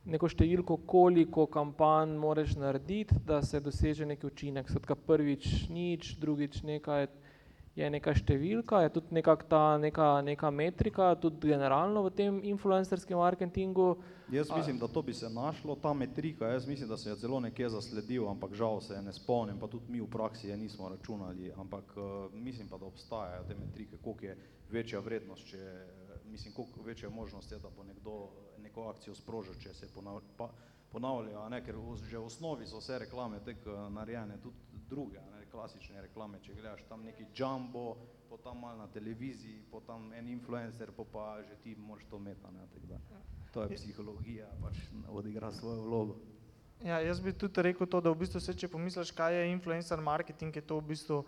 neko številko, koliko kampanj moraš narediti, da se doseže neki učinek. Skratka prvič nič, drugič nekaj, je neka številka, je tudi nekako ta neka, neka metrika, tudi generalno v tem influencerskem marketingu. Jaz mislim, da to bi se našlo, ta metrika, jaz mislim, da sem jo celo nekje zasledil, ampak žal se je ne spomnim, pa tudi mi v praksi je nismo računali, ampak mislim pa, da obstajajo te metrike, koliko je večja vrednost, če, mislim, koliko večja možnost je, da bo nekdo neko akcijo sprožil, če se ponavlja, a ne, ker že v osnovi so vse reklame tako narejene, tudi druge, ne, klasične reklame, če gledaš tam neki jumbo, po tam malo na televiziji, po tam en influencer, po pa že ti moraš to imeti, a ne, tako da to je psihologija, pač odigra svojo vlogo. Ja, jaz bi tudi rekel to, da v bistvu se, če pomisliš, kaj je influencer marketing, je to v bistvu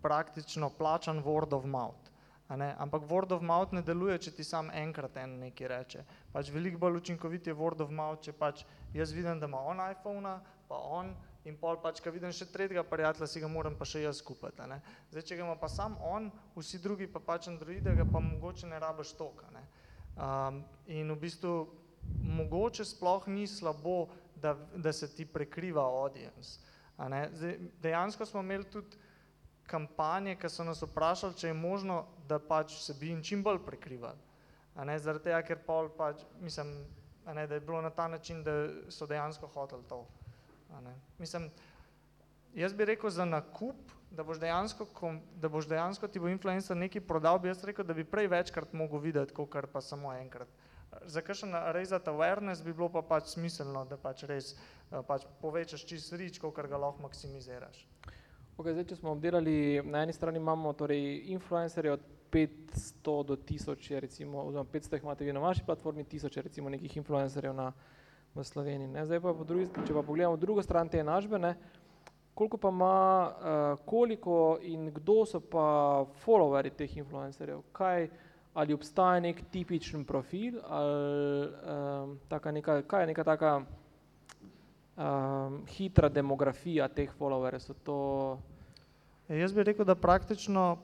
praktično plačan word of mouth. Ampak word of mouth ne deluje, če ti sam enkrat en nekaj reče. Pač veliko bolj učinkovit je word of mouth, če pač jaz vidim, da ima on iPhona, pa on in pol pač, ko vidim še tretjega prijatelja, si ga moram pa še jaz kupiti, a ne. Zdaj, če ga ima pa samo on, vsi drugi pa pač androide, ga pa mogoče ne rabiš toliko, a ne. In v bistvu mogoče sploh ni slabo, da, da se ti prekriva audience, a ne. Zdaj, dejansko smo imeli tudi kampanje, ki so nas vprašali, če je možno, da pač se bi jim čim bolj prekrivali, a ne, zaradi tega, ker pol pač, mislim, a ne, da je bilo na ta način, da so dejansko hoteli to. Mislim, jaz bi rekel za nakup, da boš dejansko, da boš dejansko ti bo influencer nekaj prodal, bi jaz rekel, da bi prej večkrat mogel videti, kakor pa samo enkrat. Za kakšen raisati awareness bi bilo pa pač smiselno, da pač res pač povečaš čisto reach, kakor ga lahko maksimiziraš. Ok, zdaj, če smo obdelali, na eni strani imamo torej influencerje od petsto do tisoč je recimo, oziroma petsto jih imate vi na vaši platformi, tisoč je recimo nekih influencerjev na v Sloveniji. Ne. Zdaj pa po drugi, če pa pogledamo drugo stran te enačbe, ne, koliko pa ima, koliko in kdo so pa followerji teh influencerjev, kaj, ali obstaja neki tipičen profil ali um, taka neka, kaj je neka taka um, hitra demografija teh followerjev, so to? Jaz bi rekel, da praktično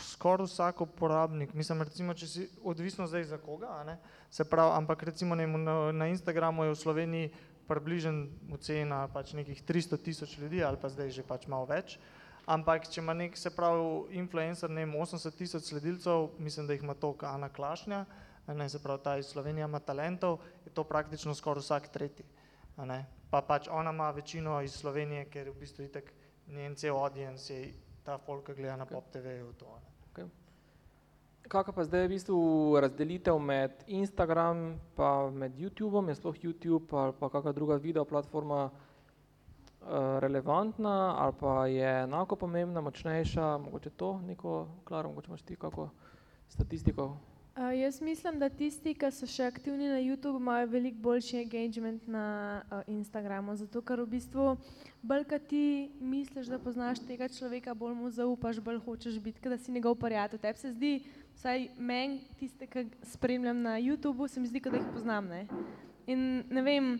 skoraj vsak uporabnik, mislim recimo, če si, odvisno zdaj za koga, ne, se pravi, ampak recimo na, na Instagramu je v Sloveniji približno ocena pač nekih tristo tisoč ljudi ali pa zdaj že pač malo več, ampak če ima neki, se pravi, influencer, ne vem, osemdeset tisoč sledilcev, mislim, da jih ima toliko Ana Klašnja, ne, se pravi, ta iz Slovenije ima talentov, je to praktično skoraj vsak tretji, a ne. Pa pač ona ima večino iz Slovenije, ker v bistvu itak njen cel audience je ta folk, ki gleda na Pop TV-ju to, a ne. Kaka pa zdaj v bistvu razdelitev med Instagram pa med Youtubom, je sploh Youtube ali pa kaka druga video platforma relevantna ali pa je enako pomembna, močnejša, mogoče to neko, Klara, mogoče imaš ti kako statistiko? Uh, jaz mislim, da tisti, ki so še aktivni na YouTubu, imajo veliko boljši engagement na uh, Instagramu, zato ker v bistvu bolj, kot ti misliš, da poznaš tega človeka, bolj mu zaupaš, bolj hočeš biti, da si njegov prijatelj. Tebi se zdi, vsaj meni, tiste, ki spremljam na YouTubu, se mi zdi, da jih poznam. Ne? In ne vem,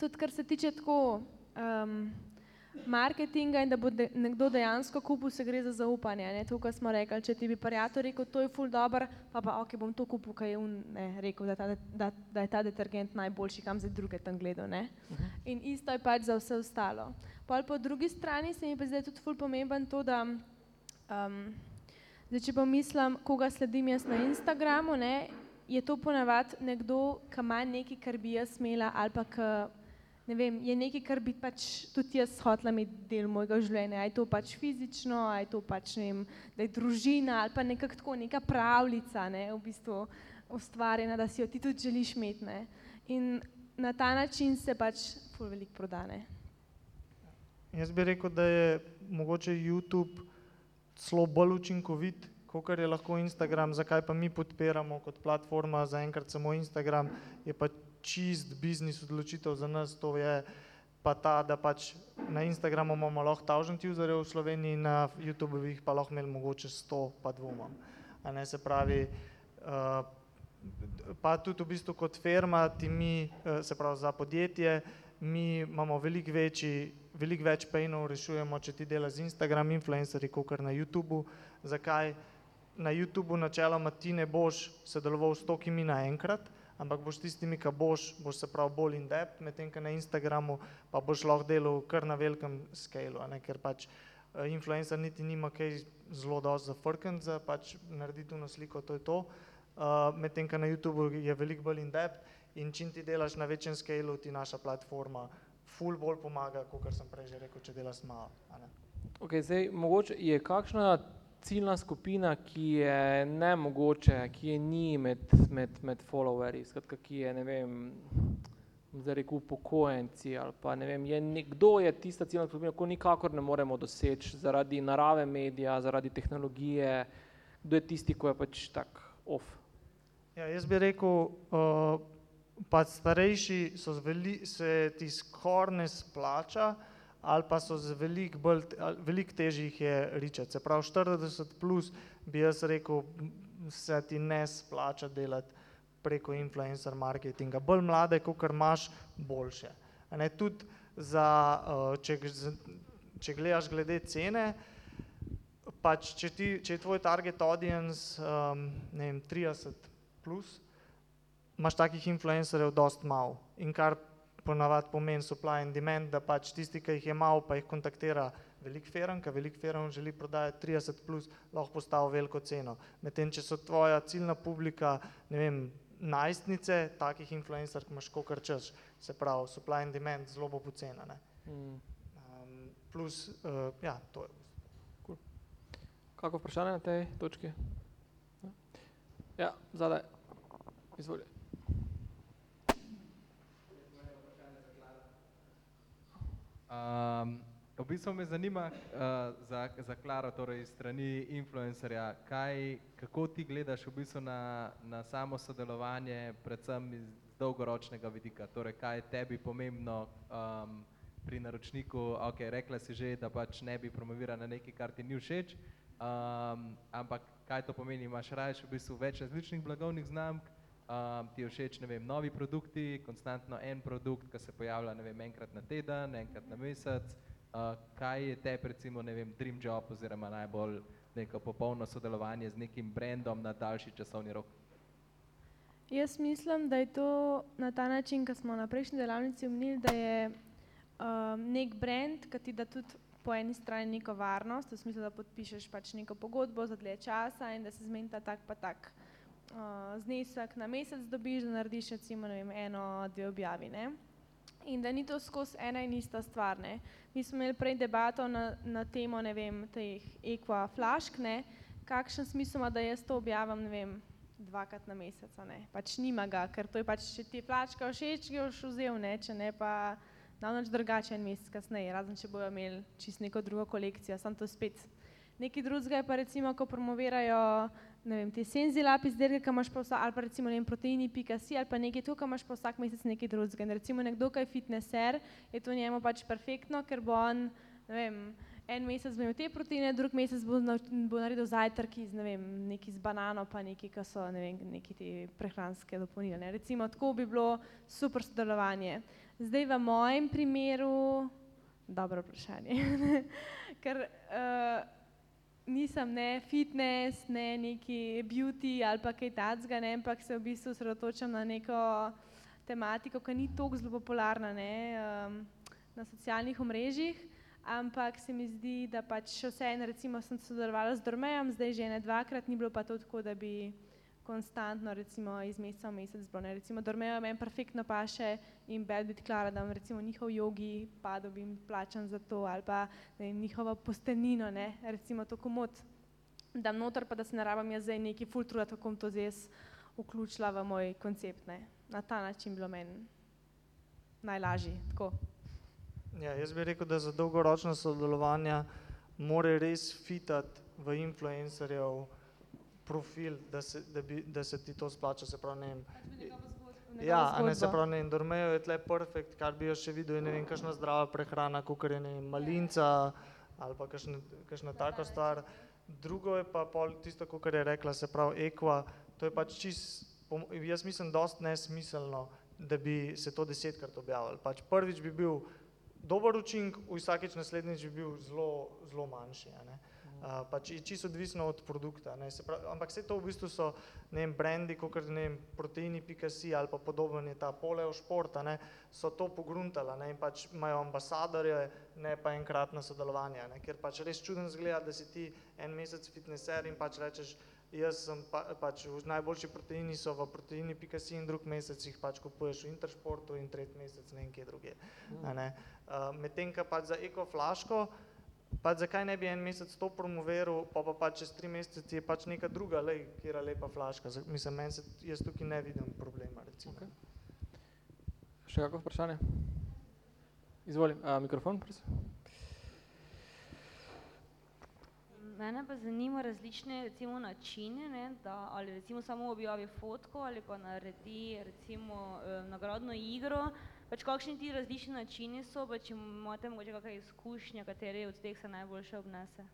tudi kar se tiče tako um, marketinga in da bo de, nekdo dejansko kupil, se gre za zaupanje. Ne? To, kar smo rekli, če ti bi prijatelj rekel, to je ful dobro, pa pa ok, bom to kupil, kaj je on ne, rekel, da, ta, da, da je ta detergent najboljši, kam za druge tam gledal. Ne? In isto je pač za vse ostalo. Pol po drugi strani se mi pa zdaj tudi ful pomemben to, da um, zdaj, če pa mislim, koga sledim jaz na Instagramu, ne, je to ponavadi nekdo, ki ima nekaj, kar bi jaz imela ali pa ki ne vem, je nekaj, kar bi pač tudi jaz hotela imeti del mojega življenja. Je to pač fizično, je to pač ne vem, da je družina ali pa nekako tako, neka pravljica, ne, v bistvu ustvarjena, da si jo ti tudi želiš imeti. In na ta način se pač ful veliko prodane. Jaz bi rekel, da je mogoče YouTube celo bolj učinkovit, kot je lahko Instagram. Zakaj pa mi podpiramo kot platforma zaenkrat samo Instagram, je pa čist biznis odločitev za nas, to je pa ta, da pač na Instagramu imamo lahko 1000 userjev v Sloveniji, na YouTubu jih pa lahko imeli mogoče 100, pa dvomam. A ne se pravi, uh, pa tudi v bistvu kot firma, ti mi, uh, se pravi za podjetje, mi imamo veliko večji, veliko več painov rešujemo, če ti delaš z Instagram influencerji, kot na YouTubu. Zakaj? Na YouTubu načeloma ti ne boš sodeloval s tokimi naenkrat, ampak boš tistimi, ki boš, boš se pravi bolj in depth, medtem ko na Instagramu pa boš lahko delal kar na velikem skalu, ker pač uh, influencer niti nima kaj zelo dosti zafrkniti, za pač narediti eno sliko, to je to. Uh, medtem ko na YouTubu je veliko bolj in depth in čim ti delaš na večjem skalu, ti naša platforma ful bolj pomaga, kot sem prej že rekel, če delaš malo. Ok, zdaj mogoče je kakšna ciljna skupina, ki je ne mogoče, ki je ni med, med, med followerji, skratka, ki je, ne vem, zdaj rekel upokojenci ali pa ne vem, je nekdo je tista ciljna skupina, ko nikakor ne moremo doseči zaradi narave medija, zaradi tehnologije, kdo je tisti, ko je pač tak off. Ja, jaz bi rekel, uh, pa starejši so zveli, se ti skoraj ne splača, ali pa so z veliko bolj, veliko težje jih je ričati. Se pravi, 40 plus bi jaz rekel, se ti ne splača delati preko influencer marketinga. Bolj mlade, kot imaš, boljše. Ne, tudi za, če, če gledaš glede cene, pač če, ti, če je tvoj target audience um, ne vem, 30 plus, imaš takih influencerjev dost malo. In kar ponavadi pomeni supply and demand, da pač tisti, ki jih je malo, pa jih kontaktira velik firm, ki velik firm želi prodajati 30 plus, lahko postavi veliko ceno. Medtem, če so tvoja ciljna publika, ne vem, najstnice, takih influencerk imaš kokar čas, se pravi, supply and demand zelo bo pocena. Um, plus, uh, ja, to je. Cool. Kako vprašanje na tej točki? Ja, zadaj. Izvolite. Um, v bistvu me zanima uh, za, za Klaro, torej iz strani influencerja, kaj, kako ti gledaš v bistvu na, na samo sodelovanje, predvsem iz dolgoročnega vidika, torej kaj je tebi pomembno um, pri naročniku, ok, rekla si že, da pač ne bi promovirala nekaj, kar ti ni všeč, um, ampak kaj to pomeni, imaš raje v bistvu več različnih blagovnih znamk, um, ti je všeč, vem, novi produkti, konstantno en produkt, ki se pojavlja, vem, enkrat na teden, enkrat na mesec. Uh, kaj je te, recimo, vem, dream job oziroma najbolj neko popolno sodelovanje z nekim brandom na daljši časovni rok? Jaz mislim, da je to na ta način, kot smo na prejšnji delavnici umnili, da je um, nek brand, ki ti da tudi po eni strani neko varnost, v smislu, da podpišeš pač neko pogodbo za dlje časa in da se zmenita tak pa tak znesek na mesec dobiš, da narediš recimo vem, eno, dve objavi. Ne? In da ni to skozi ena in ista stvar. Ne? Mi smo imeli prej debato na, na temo vem, teh ekva flašk, ne? kakšen smisel ima, da jaz to objavim vem, dvakrat na mesec. Ne? Pač nima ga, ker to je pač, če ti je flaška všeč, jo boš vzel, ne? če ne pa namreč drugače en mesec kasneje, razen če bojo imeli čist neko drugo kolekcijo, sem to spet. Nekaj drugega je pa recimo, ko promovirajo ne vem, te senzilap izdelke, ki imaš pa vsa, ali pa recimo ne vem, proteini.si ali pa nekaj to, ki imaš pa vsak mesec nekaj drugega. In recimo nekdo, ki je fitnesser, je to njemu pač perfektno, ker bo on, ne vem, en mesec bo imel te proteine, drug mesec bo, bo naredil zajtrk iz, ne vem, neki z banano, pa neki, ki so, ne vem, neki te prehranske dopolnile. Ne. Recimo tako bi bilo super sodelovanje. Zdaj v mojem primeru, dobro vprašanje, ker uh, nisem ne fitness, ne neki beauty ali pa kaj takega, ampak se v bistvu osredotočam na neko tematiko, ki ni tako zelo popularna ne, um, na socialnih omrežjih, ampak se mi zdi, da pač vseeno, recimo sem sodelovala z Dormejem, zdaj že ne dvakrat, ni bilo pa to tako, da bi konstantno, recimo iz meseca v mesec bilo. Ne. Recimo Dormejo meni perfektno paše in bed biti klara, da recimo njihov jogi pa dobim plačan za to ali pa ne, njihovo postenino, ne, recimo to komod dam noter, pa da se ne rabam jaz zdaj neki full truda, kako bom to zdaj vključila v moj koncept. Ne. Na ta način bilo meni najlažje. Tako. Ja, jaz bi rekel, da za dolgoročno sodelovanje mora res fitati v influencerjev profil, da se, da, bi, da se ti to splača, se pravi, ne vem. Ja, a ne se pravi, ne vem, Dormejo je tle perfekt, kar bi jo še videl, ne vem, kakšna zdrava prehrana, kakor je, ne vem, malinca ali pa kakšna, kakšna taka stvar. Drugo je pa pol tisto, kakor je rekla, se pravi, ekva, to je pač čist, jaz mislim, dost nesmiselno, da bi se to desetkrat objavili. Pač prvič bi bil dober učink, vsakeč naslednjič bi bil zelo, zelo manjši, a ne. Pač je čisto odvisno od produkta, ne, se pravi, ampak vse to v bistvu so, ne vem, brendi, kakor, ne vem, proteini.si ali pa podoben je ta poleo šport, a ne, so to pogruntala, ne, in pač imajo ambasadorje, ne pa enkratna sodelovanja, ne, ker pač res čudno zgleda, da si ti en mesec fitnesser in pač rečeš, jaz sem pa, pač najboljši proteini so v proteini.si in drug mesec jih pač kupuješ v Intersportu in tretji mesec ne vem kje ne. Uh, medtem, ko pač za eko pač zakaj ne bi en mesec to promoviral, pa pa pač čez tri mesece ti je pač neka druga, lej, kjera lepa flaška, mislim, meni se, jaz tukaj ne vidim problema, recimo. Okay. Še kako vprašanje? Izvolim, a, mikrofon, prosim. Mene pa zanima različne recimo načine, ne, da ali recimo samo objavi fotko ali pa naredi recimo eh, nagradno igro, pač kakšni ti različni načini so, pa če imate mogoče kakšne izkušnje, kateri od teh se najboljše obnese?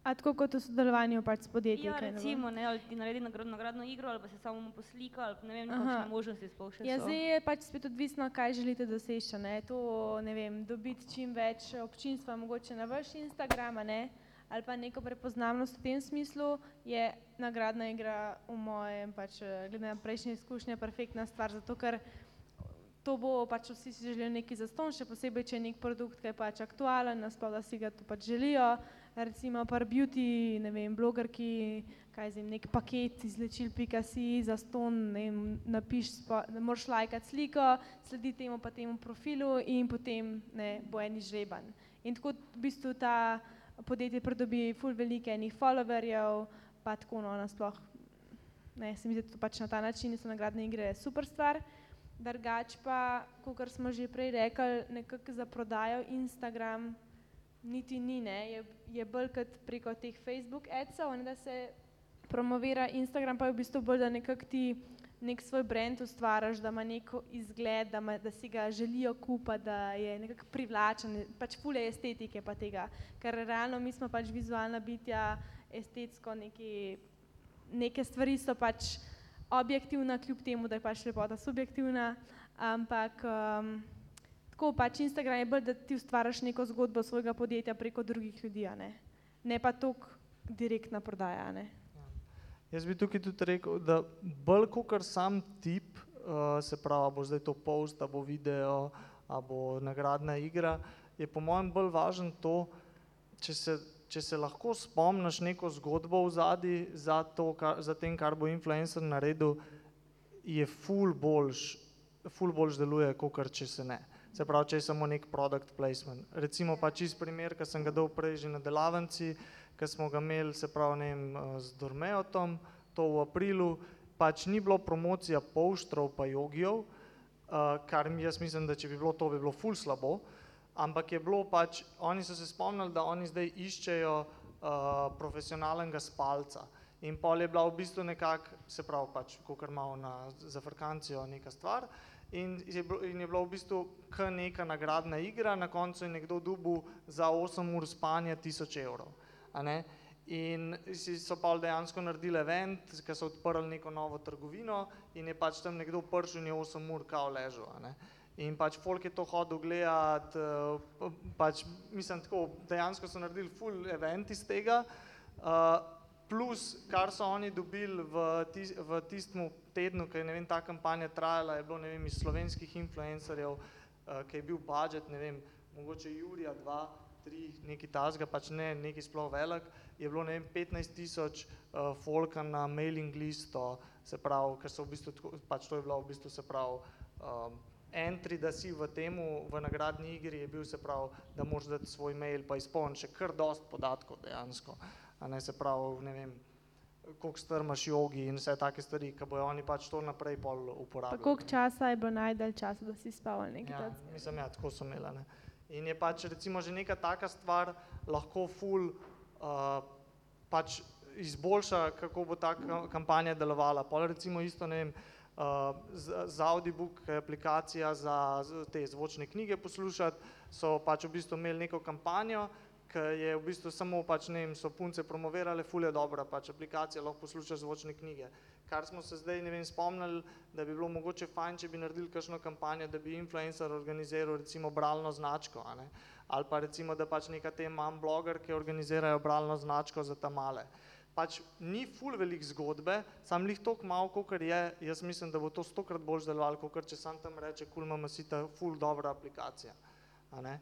A tako kot v sodelovanju pač s podjetji? Ja, recimo, ne, ali ti naredi nagradno, nagradno igro, ali pa se samo poslika, ali ne vem, kakšne možnosti sploh še ja, so. Zdaj je pač spet odvisno, kaj želite doseči, ne, to, ne vem, dobiti čim več občinstva mogoče na vaš Instagram, ne, ali pa neko prepoznavnost v tem smislu, je nagradna igra v mojem, pač glede na prejšnje izkušnje, perfektna stvar, zato ker to bo pač vsi si želijo nekaj zastonj, še posebej, če je nek produkt, ki je pač aktualen, nasploh, da si ga to pač želijo. Recimo par beauty, ne vem, blogerki, kaj zdaj, nek paket izlečil.si za ston, ne vem, napiš, da moraš lajkati sliko, sledi temu pa temu profilu in potem ne, bo en izžreban. In tako v bistvu ta podjetje pridobi ful velike enih followerjev, pa tako no, nasploh, ne, se mi zdi, da to pač na ta način so nagradne igre super stvar. Drugač pa, kot smo že prej rekli, nekako za prodajo Instagram niti ni, ne, je, je bolj kot preko teh Facebook adsov, da se promovira Instagram, pa je v bistvu bolj, da nekako ti nek svoj brand ustvaraš, da ima neko izgled, da, ima, da si ga želijo kupiti, da je nekako privlačen, pač pule estetike pa tega, ker realno mi smo pač vizualna bitja, estetsko neki, neke stvari so pač objektivna, kljub temu, da je pač lepota subjektivna, ampak um, tako pač Instagram je bolj, da ti ustvaraš neko zgodbo svojega podjetja preko drugih ljudi, ne, ne pa toliko direktna prodaja. Ne. Ja. Jaz bi tukaj tudi rekel, da bolj kot sam tip, uh, se pravi, bo zdaj to post, a bo video, a bo nagradna igra, je po mojem bolj važno to, če se če se lahko spomniš neko zgodbo v zadnji za, to, za tem, kar bo influencer naredil, je ful boljš, ful boljš deluje, kot če se ne. Se pravi, če je samo nek product placement. Recimo pa čist primer, ki sem ga dal prej že na delavnici, ki smo ga imeli, se pravi, ne vem, z Dormeotom, to v aprilu, pač ni bilo promocija polštrov pa jogijev, uh, kar jaz mislim, da če bi bilo to, bi bilo ful slabo, ampak je bilo pač, oni so se spomnili, da oni zdaj iščejo uh, profesionalnega spalca. In pol je bila v bistvu nekako, se pravi, pač, kot malo na zafrkancijo neka stvar. In je, bilo, in je bila v bistvu k neka nagradna igra, na koncu je nekdo dubu za 8 ur spanja 1000 evrov. a ne. In si so pa dejansko naredili event, ki so odprli neko novo trgovino in je pač tam nekdo prišel in je 8 ur kao ležal. In pač folk je to hodil gledati, eh, pač mislim tako, dejansko so naredili full event iz tega. Uh, plus, kar so oni dobili v, tis, v tistem tednu, ki je ne vem, ta kampanja trajala, je bilo ne vem, iz slovenskih influencerjev, uh, ki je bil budžet, ne vem, mogoče Jurija dva, tri, neki tasga, pač ne neki sploh velik, je bilo ne vem 15 tisoč uh, folka na mailing listo, se pravi, ker so v bistvu, tako, pač to je bilo v bistvu, se pravi, um, entry, da si v temu, v nagradni igri je bil, se pravi, da moraš dati svoj mail, pa izpolniti še kar dost podatkov dejansko, a ne se pravi, ne vem, koliko strmaš jogi in vse take stvari, ki bojo oni pač to naprej pol Pa uporabljali. koliko časa je bilo najdalj časa, da si spal ali nekaj Ja, takega? mislim, ja, tako so imela. Ne. In je pač recimo že neka taka stvar lahko ful uh, pač izboljša, kako bo ta ka- kampanja delovala. Pol recimo isto, ne vem, uh, z, z Audiobook, ki aplikacija za te zvočne knjige poslušati, so pač v bistvu imeli neko kampanjo, ki je v bistvu samo pač, ne vem, so punce promovirale, ful je dobra, pač aplikacija, lahko poslušaš zvočne knjige. Kar smo se zdaj, ne vem, spomnili, da bi bilo mogoče fajn, če bi naredili kakšno kampanjo, da bi influencer organiziral recimo bralno značko, a ne? ali pa recimo, da pač neka te mam blogerke organizirajo bralno značko za tamale. Pač ni ful velik zgodbe, sam lih toliko malo, kolikor je, jaz mislim, da bo to stokrat bolj delovalo, kot če sam tam reče, kul imamo si ta ful dobra aplikacija. A ne?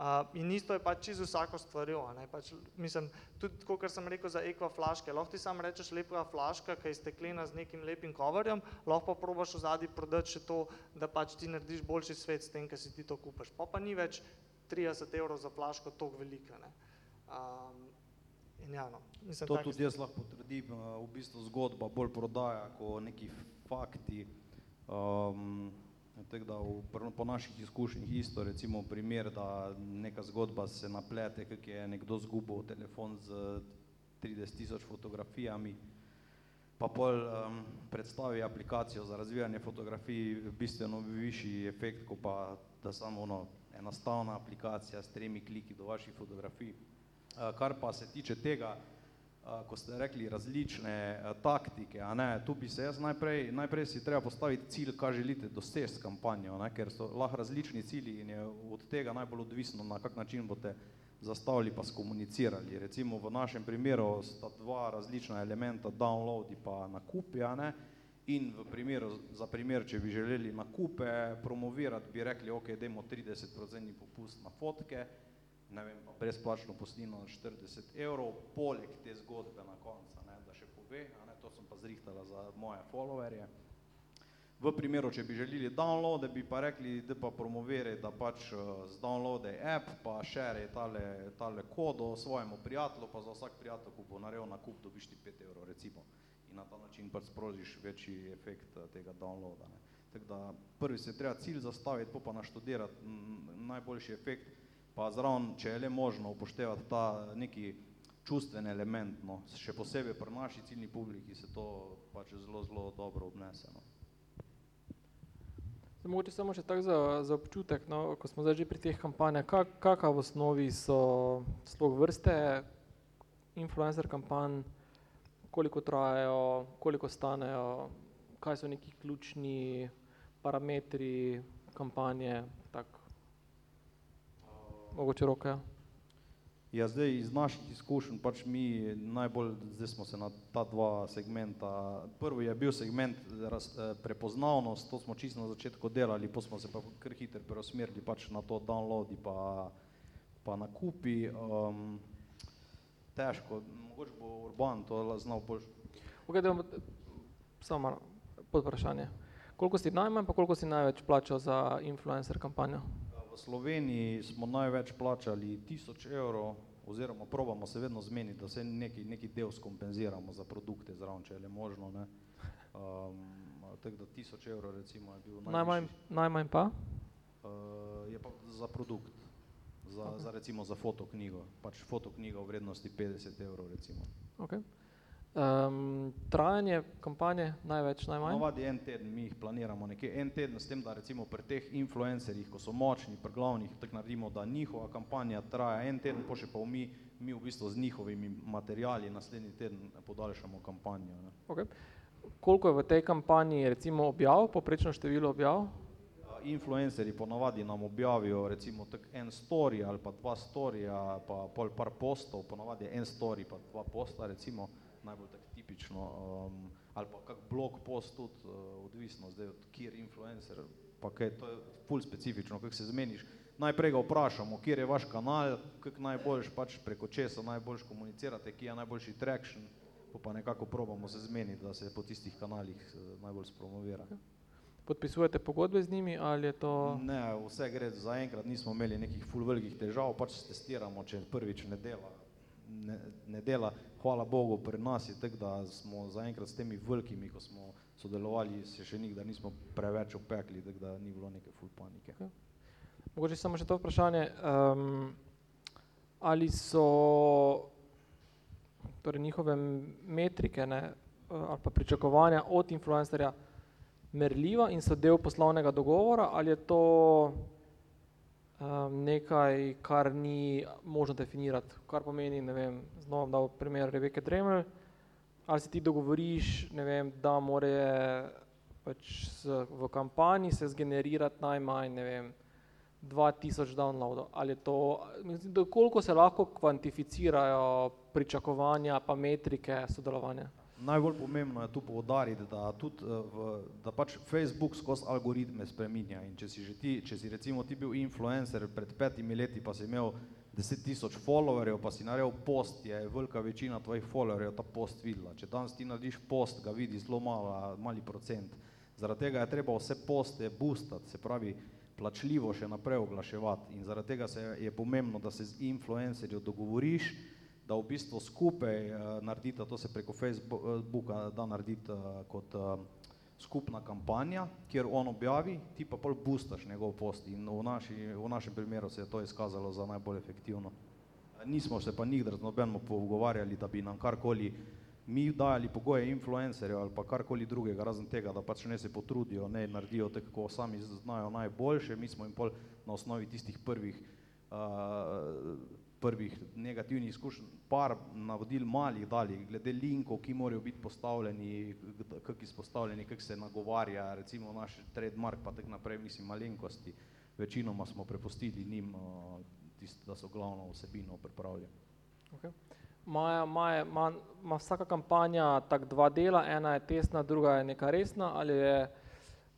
Uh, in isto je pač čisto vsako stvarjo. a ne, Pač, mislim, tudi tako, kar sem rekel za ekva flaške. Lahko ti sam rečeš lepa flaška, ki je steklena z nekim lepim coverjem, lahko pa probaš v zadnji prodati še to, da pač ti narediš boljši svet s tem, ker si ti to kupaš. Pa pa ni več 30 evrov za flaško toliko velika. Ne. Um, in ja, no, mislim, To take tudi jaz lahko potrdim, eh, v bistvu zgodba bolj prodaja, kot neki fakti. Um, tako da v, po naših izkušnjah isto, recimo primer, da neka zgodba se naplete, kak je nekdo zgubil telefon z 30 tisoč fotografijami, pa pol um, predstavi aplikacijo za razvijanje fotografij, bistveno višji efekt, kot pa da samo ono, enostavna aplikacija s tremi kliki do vaših fotografij. Uh, kar pa se tiče tega, ko ste rekli različne taktike, ne, tu bi se jaz najprej, najprej si treba postaviti cilj, kaj želite doseči s kampanjo, ne, ker so lahko različni cilji in je od tega najbolj odvisno, na kak način boste zastavili pa skomunicirali. Recimo v našem primeru sta dva različna elementa, downloadi pa nakupi, a ne, in v primeru, za primer, če bi želeli nakupe promovirati, bi rekli, ok, dajmo 30% popust na fotke, ne vem, pa brezplačno postino na 40 evrov, poleg te zgodbe na koncu, ne, da še pove, a ne, to sem pa zrihtala za moje followerje. V primeru, če bi želeli downloade, bi pa rekli, da pa promoviraj, da pač eh, z downloade app, pa share tale, tale kodo svojemu prijatelju, pa za vsak prijatelj, ko bo naredil nakup, dobiš ti 5 evrov recimo. In na ta način pač sprožiš večji efekt eh, tega downloada. Ne. Tako da prvi se treba cilj zastaviti, pol pa naštudirati najboljši efekt, pa zraven, če je le možno upoštevati ta neki čustven element, no. še posebej pri naši ciljni publiki se to pač zelo, zelo dobro obnese. No. Mogoče samo še tako za, za občutek, no, ko smo zdaj že pri teh kampanjah, kak, kakav v osnovi so sploh vrste influencer kampanj, koliko trajajo, koliko stanejo, kaj so neki ključni parametri kampanje. Mogoče roke. Ja, zdaj iz naših izkušenj pač mi najbolj, zdaj smo se na ta dva segmenta, prvi je bil segment raz, eh, prepoznavnost, to smo čisto na začetku delali, pa smo se pa kar hitro preusmerili pač na to downloadi pa, pa nakupi. Um, težko, mogoče bo Urban to znal bolj. Okay, da, samo malo pod vprašanje. Koliko si najmanj, pa koliko si največ plačal za influencer kampanjo? Sloveniji smo največ plačali tisoč evrov, oziroma probamo se vedno zmeniti, da se neki, neki del skompenziramo za produkte zraven, če je le možno. Ne. Um, tako da tisoč evrov recimo je bil Najmanj, najvišji. najmanj pa? Uh, je pa za produkt, za, Ok. okay. za recimo za fotoknjigo, pač fotoknjiga v vrednosti 50 evrov recimo. Okay. Um, trajanje kampanje največ, najmanj? Navadi en teden, mi jih planiramo nekje en teden s tem, da recimo pri teh influencerjih, ko so močni, pri glavnih, tako naredimo, da njihova kampanja traja en teden, pa še pa mi, mi v bistvu z njihovimi materijali naslednji teden podaljšamo kampanjo. Ne. Okay. Koliko je v tej kampanji recimo objav, poprečno število objav? A, Influencerji ponavadi nam objavijo recimo tak en story ali pa dva storija, pa pol par postov, ponavadi je en story pa dva posta recimo, najbolj tako tipično, um, ali pa kak blog post tudi, uh, odvisno zdaj od kjer influencer, pa kaj, to je ful specifično, kako se zmeniš. Najprej ga vprašamo, kjer je vaš kanal, kak najboljš pač preko česa najboljš komunicirate, kje je najboljši traction, pa pa nekako probamo se zmeniti, da se po tistih kanalih eh, najbolj spromovira. Podpisujete pogodbe z njimi ali je to? Ne, vse gre, zaenkrat nismo imeli nekih ful velikih težav, pač testiramo, če prvič ne dela. Ne, ne dela, hvala Bogu, pri nas je tako, da smo zaenkrat s temi velikimi, ko smo sodelovali, se še nikdar nismo preveč opekli, tako da ni bilo neke ful panike. Mogoče samo še to vprašanje. Um, ali so torej njihove metrike ne, ali pa pričakovanja od influencerja merljiva in so del poslovnega dogovora ali je to um, nekaj, kar ni možno definirati, kar pomeni, ne vem, znova dal primer Rebeke Dremel, ali se ti dogovoriš, ne vem, da more pač s, v kampanji se zgenerirati najmanj, ne vem, 2000 downloadov, ali to, mislim, koliko se lahko kvantificirajo pričakovanja pa metrike sodelovanja? Najbolj pomembno je tu poudariti, da, tudi, eh, v, da pač Facebook skozi algoritme spreminja in če si, ti, če si recimo ti bil influencer pred petimi leti, pa si imel 10 tisoč followerjev, pa si naredil post, je velika večina tvojih followerjev ta post videla. Če danes ti narediš post, ga vidi zelo malo, mali procent. Zaradi tega je treba vse poste boostati, se pravi plačljivo še naprej oglaševati in zaradi tega se je pomembno, da se z influencerjem dogovoriš, da v bistvu skupaj uh, naredita, to se preko Facebooka da narediti uh, kot skupna kampanja, kjer on objavi, ti pa pol boostaš njegov post in v, naši, v našem primeru se je to izkazalo za najbolj efektivno. Nismo se pa nikdar z nobenim pogovarjali, da bi nam karkoli mi dajali pogoje influencerjev ali pa karkoli drugega, razen tega, da pač ne se potrudijo, ne naredijo tako, kako sami znajo najboljše, mi smo jim pol na osnovi tistih prvih uh, prvih negativnih izkušenj, par navodil malih dali, glede linkov, ki morajo biti postavljeni, kako izpostavljeni, kako se nagovarja, recimo naš trademark, pa tako naprej, mislim, malenkosti. Večinoma smo prepustili njim, tist, da so glavno vsebino pripravili. Okay. Maja, maja, ma, ma vsaka kampanja tak dva dela, ena je testna, druga je neka resna, ali, je,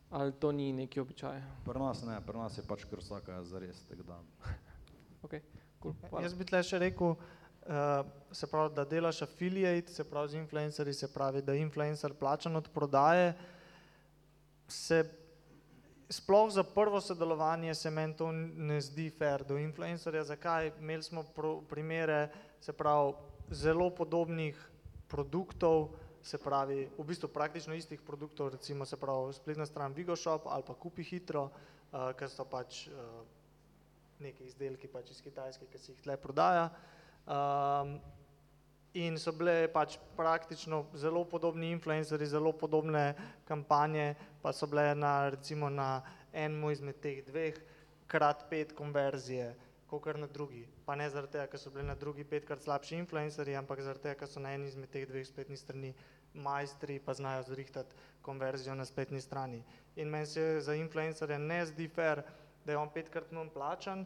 ali to ni neki običaj? Pri nas ne, pri nas je pač kar vsaka zares, tako da. Okay. Cool. Jaz bi tle še rekel, uh, se pravi, da delaš affiliate, se pravi z influencerji, se pravi, da je influencer plačan od prodaje, se sploh za prvo sodelovanje se meni to ne zdi fair do influencerja. Zakaj? Imeli smo pro, primere, se pravi, zelo podobnih produktov, se pravi, v bistvu praktično istih produktov, recimo se pravi spletna stran Vigoshop ali pa Kupi hitro, uh, ker so pač uh, neki izdelki pač iz Kitajske, ki se jih tle prodaja. Um, in so bile pač praktično zelo podobni influencerji, zelo podobne kampanje, pa so bile na recimo na enem izmed teh dveh krat pet konverzije, kot na drugi. Pa ne zaradi tega, ker so bili na drugi petkrat slabši influencerji, ampak zaradi tega, ker so na eni izmed teh dveh spletnih strani majstri, pa znajo zrihtati konverzijo na spletni strani. In meni se za influencerja ne zdi fair, da je on petkrat manj plačan,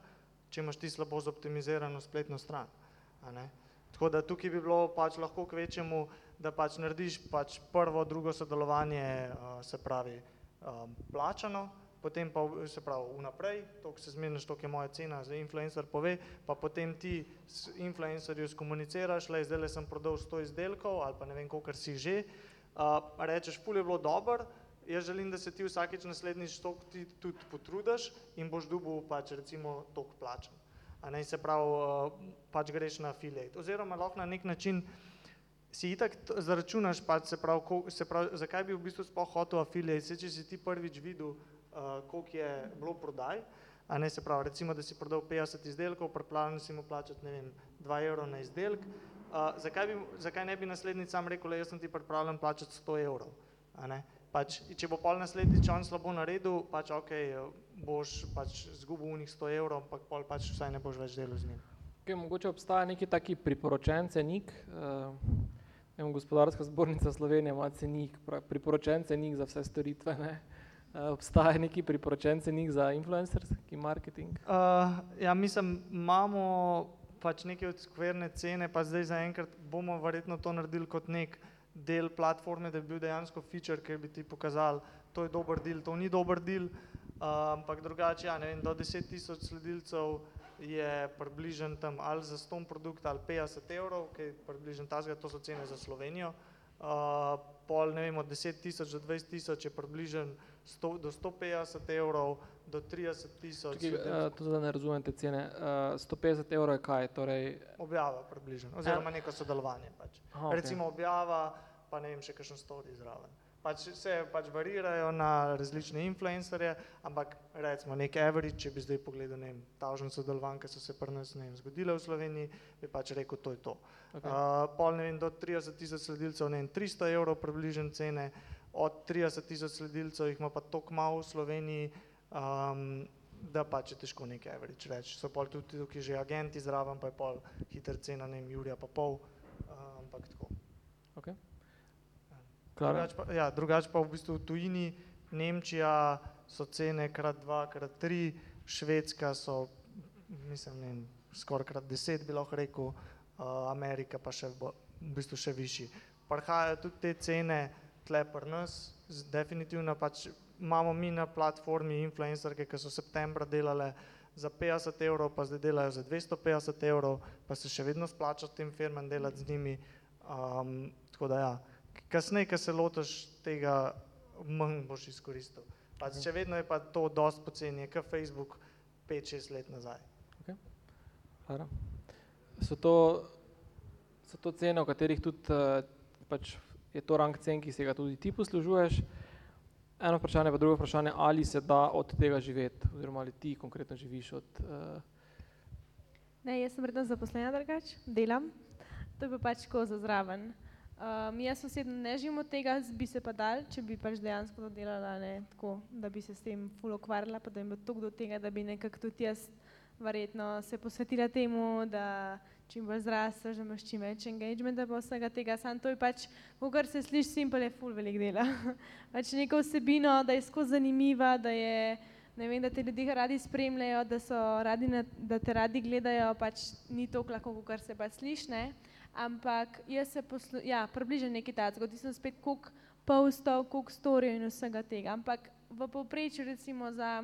če imaš ti slabo zoptimizirano spletno stran. Tako da tukaj bi bilo pač lahko k večjemu, da pač narediš pač prvo, drugo sodelovanje, uh, se pravi, um, plačano, potem pa se pravi vnaprej, toliko se zmeniš, toliko je moja cena, zdaj influencer pove, pa potem ti s influencerju skomuniciraš, le zdaj sem prodal 100 izdelkov ali pa ne vem, kolikor si že, uh, rečeš, ful je bilo dobro, jaz želim, da se ti vsakeč naslednjič toliko ti tudi potrudiš in boš dobil pač recimo toliko plačan. A ne se pravi, pač greš na affiliate. Oziroma lahko na nek način si itak zaračunaš, pač se pravi, kol- se pravi, zakaj bi v bistvu sploh hotel affiliate, se če si ti prvič videl, uh, koliko je bilo prodaj, a ne se pravi, recimo, da si prodal 50 izdelkov, pripravljen si mu plačati, ne vem, 2 evra na izdelek, uh, zakaj, bi, zakaj ne bi naslednjič sam rekel, le jaz sem ti pripravljen plačati 100 evrov, a ne? Pač, če bo pol naslednjič on slabo naredil, pač ok, boš pač zgubil unih 100 evrov, ampak pol pač vsaj ne boš več delal z njim. Okay, mogoče obstaja neki taki priporočen cenik, uh, vem, gospodarska zbornica Slovenije ima cenik, priporočen cenik za vse storitve, ne? Uh, obstaja neki priporočen cenik za influencerski marketing? Uh, ja, mislim, imamo pač neke odskverne cene, pa zdaj zaenkrat bomo verjetno to naredili kot nek del platforme, da bi bil dejansko feature, ki bi ti pokazal, to je dober del, to ni dober del, uh, ampak drugače, ja, ne vem, do 10 tisoč sledilcev je približen tam ali za 100 produkt ali 50 evrov, ki je približen tazga, to so cene za Slovenijo. Uh, pol, ne vem, od 10 tisoč do 20 tisoč je približen 100, do 150 evrov, do 30 tisoč. Čakaj, uh, to zdaj ne razumem te cene. Uh, 150 evrov je kaj? Torej, Objava približno, oziroma neko sodelovanje. Pač. aha, okej. Recimo objava, pa ne vem, še kakšen story zraven. Pač se pač varirajo na različne influencerje, ampak recimo nek average, če bi zdaj pogledal, ne vem, tažen sodelovanj, ki so se pri nas, ne vem, zgodile v Sloveniji, bi pač rekel, to je to. Okay. Uh, pol, ne vem, do 30 tisoč sledilcev, ne vem, 300 evrov približen cene, od 30 tisoč sledilcev jih ima pa toliko malo v Sloveniji, um, da pač je težko nekaj average reči. So pol tudi tukaj že agenti zraven, pa je pol hiter cena, ne vem, Jurija pa pol, uh, ampak tako. Klara? Drugač pa, ja, drugač pa v bistvu v tujini, Nemčija so cene krat dva, krat tri, Švedska so, mislim, ne skoraj krat deset bi lahko rekel, uh, Amerika pa še v bistvu še višji. Prihajajo tudi te cene tle pri nas, definitivno pač imamo mi na platformi influencerke, ki so septembra delale za 50 evrov, pa zdaj delajo za 250 evrov, pa se še vedno splača tem firmam delati z njimi. Um, tako da ja, kasneje, ko se lotiš tega, manj boš izkoristil. Pač, še vedno je pa to dosti poceni, kot Facebook 5-6 let nazaj. Klara? So to, so to cene, o katerih tudi pač je to rang cen, ki se ga tudi ti poslužuješ. Eno vprašanje, pa drugo vprašanje, ali se da od tega živeti, oziroma ali ti konkretno živiš od uh, Ne, jaz sem redno zaposlena drugač, delam, to je pa pač tako za zraven. Um, jaz osebno ne živim od tega, bi se pa dal, če bi pač dejansko to delala, ne, tako, da bi se s tem ful ukvarjala, pa da bi bilo toliko do tega, da bi nekako tudi jaz verjetno se posvetila temu, da čim bolj zrasteš, da imaš čim več engagementa pa vsega tega, samo to je pač, kar se sliši simpel, je ful velik dela. pač neko vsebino, da je skozi zanimiva, da je, ne vem, da te ljudje radi spremljajo, da, radi na, da te radi gledajo, pač ni toliko lahko, kar se pač sliši. Ampak jaz se poslu, ja, približno nekaj takega, ti sem spet koliko postov, koliko storijev in vsega tega. Ampak v povprečju recimo za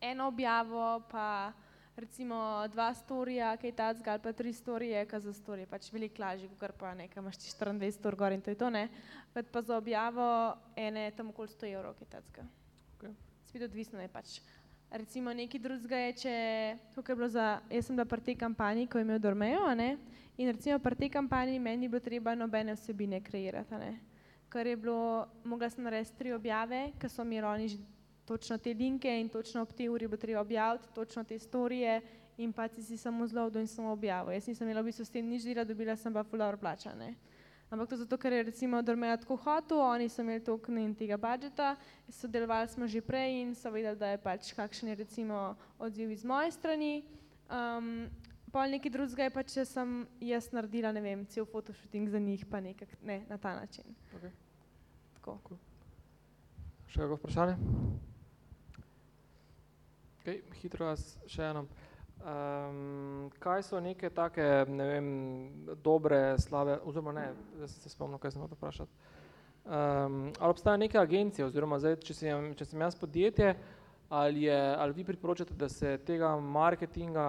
eno objavo pa recimo dva storija, kaj tacga ali pa tri storije, ka za storije pač veliko lažje, kot pa nekaj imaš ti 24 ur gor in to je to, ne. Kot pa za objavo ene tam okoli 100 evrov, kaj tacga. Okej. Spet odvisno je pač. Recimo nekaj drugega je, če, kako je bilo za, jaz sem bila pri tej kampanji, ko je imel Dormejo, ne, in recimo pri tej kampanji meni ni bilo treba nobene vsebine kreirati, ne. Ker je bilo, mogla sem narediti tri objave, ker so mi oni že točno te linke in točno ob tej uri bo treba objaviti, točno te storije in pa si si samo zlovdo in samo objavil. Jaz nisem imela v bistvu s tem nič dela, dobila sem pa full hour plača, ne. Ampak to zato, ker je recimo Dormeja tako hotel, oni so imeli toliko ne vem, tega budžeta, sodelovali smo že prej in so vedeli, da je pač kakšen je recimo odziv iz moje strani. Um, pol nekaj drugega je pa, če sem jaz naredila, ne vem, cel fotoshooting za njih, pa nekak, ne, na ta način. Okej. Tako. Še kako vprašanje? Okay, hitro vas še eno. Um, kaj so neke take, ne vem, dobre, slabe, oziroma ne, sem se spomnil, kaj sem hotel vprašati. Um, ali obstaja neke agencije, oziroma zdaj, če sem, če sem jaz podjetje, ali, je, ali vi priporočate, da se tega marketinga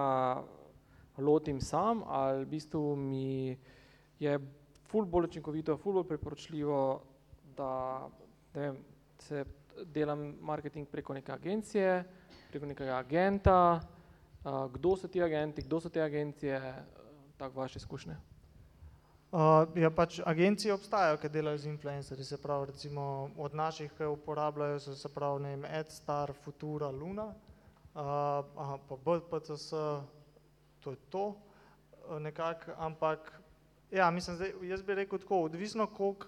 lotim sam, ali v bistvu mi je ful bolj učinkovito, ful bolj priporočljivo, da ne vem, se delam marketing preko neke agencije, preko nekega agenta, kdo so ti agenti, kdo so te agencije, uh, tako vaše izkušnje. Uh, ja, pač agencije obstajajo, ki delajo z influencerji, se pravi, recimo od naših, ki uporabljajo, so se pravi, ne vem, AdStar, Futura, Luna, uh, aha, pa BPCS, to je to, uh, nekako, ampak, ja, mislim, zdaj, jaz bi rekel tako, odvisno, koliko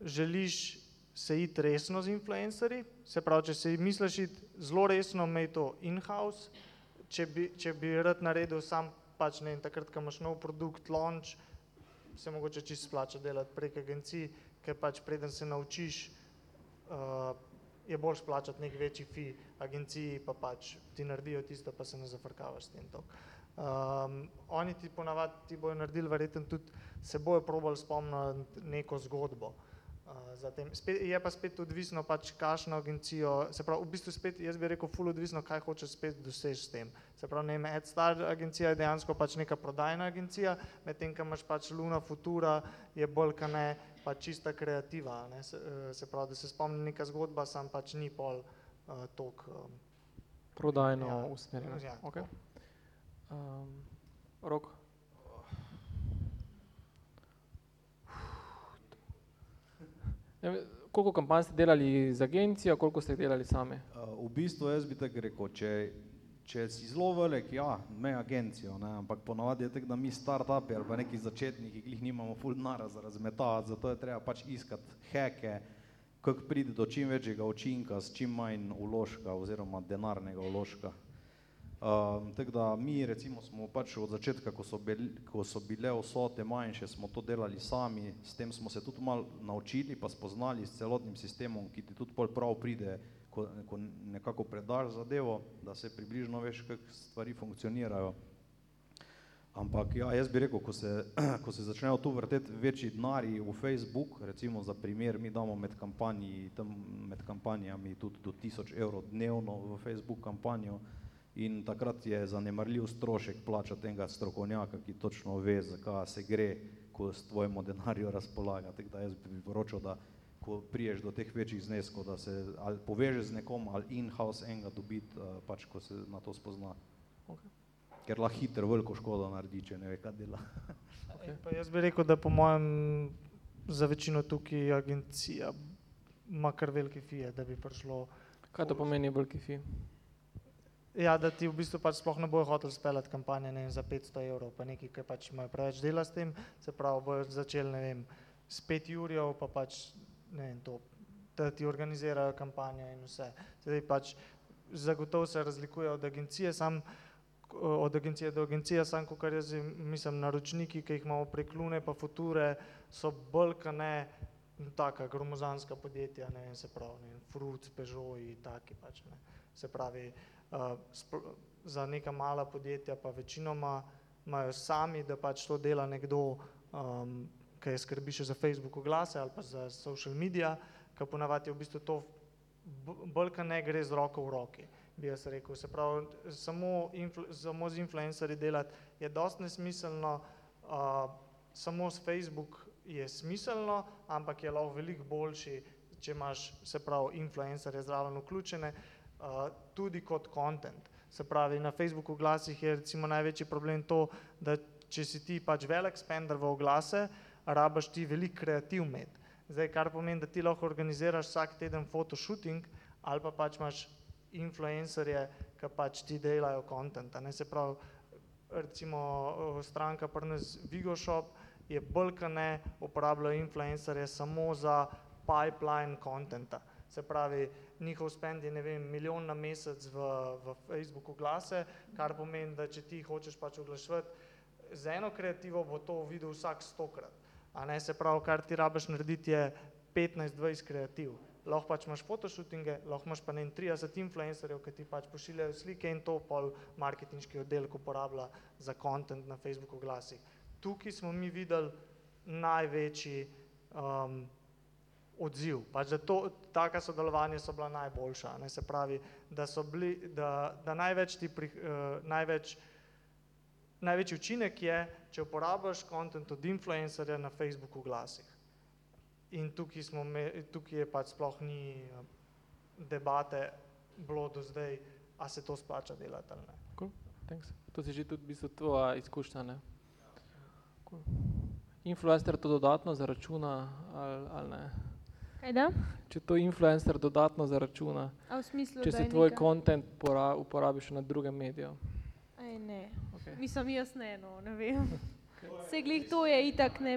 želiš se iti resno z influencerji, se pravi, če si misliš iti zelo resno, imej to in-house, če bi, če bi rad naredil sam, pač ne, in takrat, ko imaš nov produkt, launch, se mogoče čisto splača delati prek agencij, ker pač preden se naučiš, uh, je bolj splačati nek večji fi agenciji, pa pač ti naredijo tisto, pa se ne zafrkavaš s tem tok. Um, oni ti ponavadi ti bojo naredili, verjetno tudi se bojo probali spomniti neko zgodbo. Zatem, spet, je pa spet odvisno, pač kakšno agencijo, se pravi, v bistvu spet, jaz bi rekel, ful odvisno, kaj hočeš spet doseči s tem. Se pravi, ne vem, AdStar agencija je dejansko pač neka prodajna agencija, medtem, ko imaš pač Luna Futura, je bolj, ka ne, pač čista kreativa, ne, se, se pravi, da se spomni neka zgodba, sam pač ni pol uh, tok. Um, Prodajno Ja. usmerjeno. Ja, Okay. Um, rok. Koliko kampanj ste delali z agencijo, koliko ste delali sami? Uh, v bistvu jaz bi tako rekel, če, če si zelo velik, ja, me agencijo, ne, ampak ponavadi je tako, da mi start-upi ali pa neki začetniki, ki jih nimamo ful denarja za razmetavati, zato je treba pač iskati heke, kako pride do čim večjega učinka s čim manj uložka oziroma denarnega uložka. Um, tako da mi recimo smo pač od začetka, ko so, bili, ko so bile vsote manjše, smo to delali sami, s tem smo se tudi malo naučili pa spoznali s celotnim sistemom, ki ti tudi pol prav pride, ko, ko nekako predaš zadevo, da se približno veš, kako stvari funkcionirajo. Ampak ja, jaz bi rekel, ko se, ko se začnejo tu vrteti večji denari v Facebook, recimo za primer, mi damo med, kampanji, tam med kampanjami tudi do 1000 evrov dnevno v Facebook kampanjo in takrat je zanemarljiv strošek plačati enega strokovnjaka, ki točno ve, zakaj se gre, ko s tvojemu denarju razpolaga. Tako da jaz bi priporočil, da ko priješ do teh večjih zneskov, da se ali povežeš z nekom ali in-house enega dobiti, eh, pač ko se na to spozna. Ker lahko hitro veliko škodo naredi, če ne ve, kaj dela. Okay. Pa jaz bi rekel, da po mojem za večino tukaj agencija ima kar velike fije, da bi prišlo. Kaj to pomeni veliki fi? Ja, da ti v bistvu pač sploh ne bojo hoteli speljati kampanje vem, za 500 evrov, pa nekaj, ki pač imajo preveč dela s tem, se pravi, bojo začeli, ne vem, s 5 jurjev, pa pač, ne vem, to, da ti organizirajo kampanjo in vse. Zdaj pač zagotovo se razlikuje od agencije, sam od agencije do agencije, sam, kot jaz mislim, naročniki, ki jih imamo prek Lune pa Future, so bolj, ka ne, taka gromozanska podjetja, ne vem, se pravi, ne vem, Fruits, Peugeot in taki pač, ne. Se pravi, za neka mala podjetja pa večinoma imajo sami, da pač to dela nekdo, um, ki je skrbi še za Facebook oglase ali pa za social media, ki ponavadi je v bistvu to bolj, ka ne gre z roko v roki, bi jaz rekel. Se pravi, samo, influ, samo z influencerji delati je dosti nesmiselno, uh, samo s Facebook je smiselno, ampak je lahko veliko boljši, če imaš, se pravi, influencerje zraven vključene, uh, tudi kot content. Se pravi, na Facebooku oglasih je recimo največji problem to, da če si ti pač velik spender v oglase, rabaš ti veliko kreativ imeti. Zdaj, kar pomeni, da ti lahko organiziraš vsak teden fotoshooting ali pa pač imaš influencerje, ki pač ti delajo Ne se pravi, recimo stranka pri nas Vigoshop je bolj ka ne uporabljajo influencerje samo za pipeline contenta. Se pravi, njihov spend je, ne vem, milijon na mesec v, v Facebooku glase, kar pomeni, da če ti hočeš pač oglaševati, z eno kreativo bo to videl vsak stokrat. A ne, se pravi, kar ti rabiš narediti je 15-20 kreativ. Lahko pač imaš fotoshootinge, lahko imaš pa ne vem, 30 influencerjev, ki ti pač pošiljajo slike in to pol marketinški oddelek uporablja za content na Facebooku glasih. Tukaj smo mi videli največji um, odziv. Pač da to, taka sodelovanja so bila najboljša. Ne, se pravi, da so bili, da, da največ ti pri, uh, največ, največji učinek je, če uporabljaš kontent od influencerja na Facebooku glasih. In tukaj, smo me, tukaj je pač sploh ni eh, debate bilo do zdaj, a se to splača delati ali ne. Thanks. To si že tudi v bistvu tvoja izkušnja, ne? Cool. influencer to dodatno zaračuna ali, ali ne? Kaj da? Če to influencer dodatno zaračuna, A v smislu, če je tvoj kontent uporabi še na drugem mediju. Aj ne. Okej. Mislim, jaz ne, no, ne vem. Se glih to je itak ne.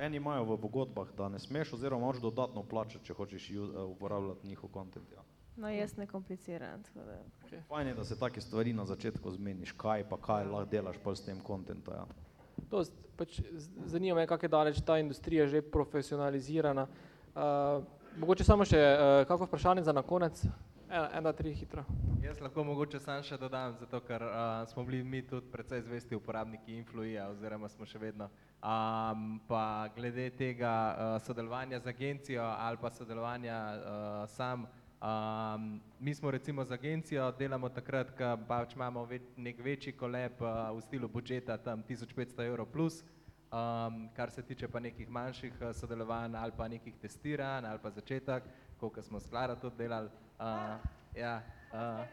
Eni imajo v pogodbah, da ne smeš oziroma moraš dodatno plačati, če hočeš eh, uporabljati njihov kontent. Ja. No, jaz ne kompliciram. tako da- Fajn je, da se take stvari na začetku zmeniš, kaj pa kaj lahko delaš pol s tem kontentom. Ja. To, pač, zanima me, kako je daleč ta industrija že profesionalizirana. Uh, mogoče samo še uh, kako vprašanje za na konec? Ena, ena, tri, hitro. Jaz lahko mogoče sam še dodam, zato ker uh, smo bili mi tudi precej zvesti uporabniki Influija oziroma smo še vedno. Um, pa glede tega uh, sodelovanja z agencijo ali pa sodelovanja uh, sam, um, mi smo recimo z agencijo, delamo takrat, ko pač imamo ve nek večji koleb uh, v stilu budžeta, tam 1500 evrov plus, um, kar se tiče pa nekih manjših uh, sodelovanj ali pa nekih testiranj ali pa začetek, koliko smo s Klara tudi delali, uh, ja, uh,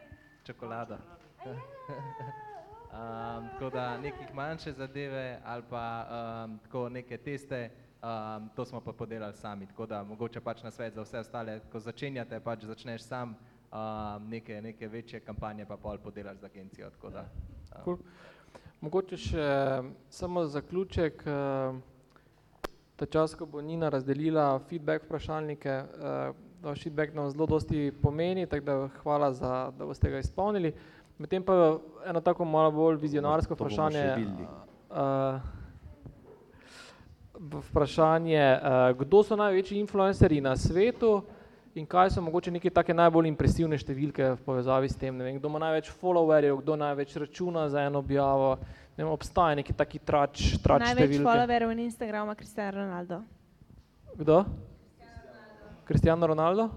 čokolada. Um, tako da nekih manjše zadeve ali pa um, neke teste, um, to smo pa podelali sami. Tako da mogoče pač na svet za vse ostale, ko začenjate, pač začneš sam um, neke, neke večje kampanje, pa pol podelaš z agencijo. Tako da, um, Cool. Mogoče še samo zaključek. Ta čas, ko bo Nina razdelila feedback vprašalnike, vaš feedback nam zelo dosti pomeni, tako da hvala, za, da boste ga izpolnili. Medtem pa eno tako malo bolj vizionarsko To bomo vprašanje. še vprašanje, eh, kdo so največji influencerji na svetu in kaj so mogoče neke take najbolj impresivne številke v povezavi s tem. Ne vem, kdo ima največ followerjev, kdo največ računa za eno objavo. Ne vem, obstaja neki taki trač, trač Največ številke. followerjev na Instagramu ima Cristiano Ronaldo. Kdo? Cristiano Ronaldo?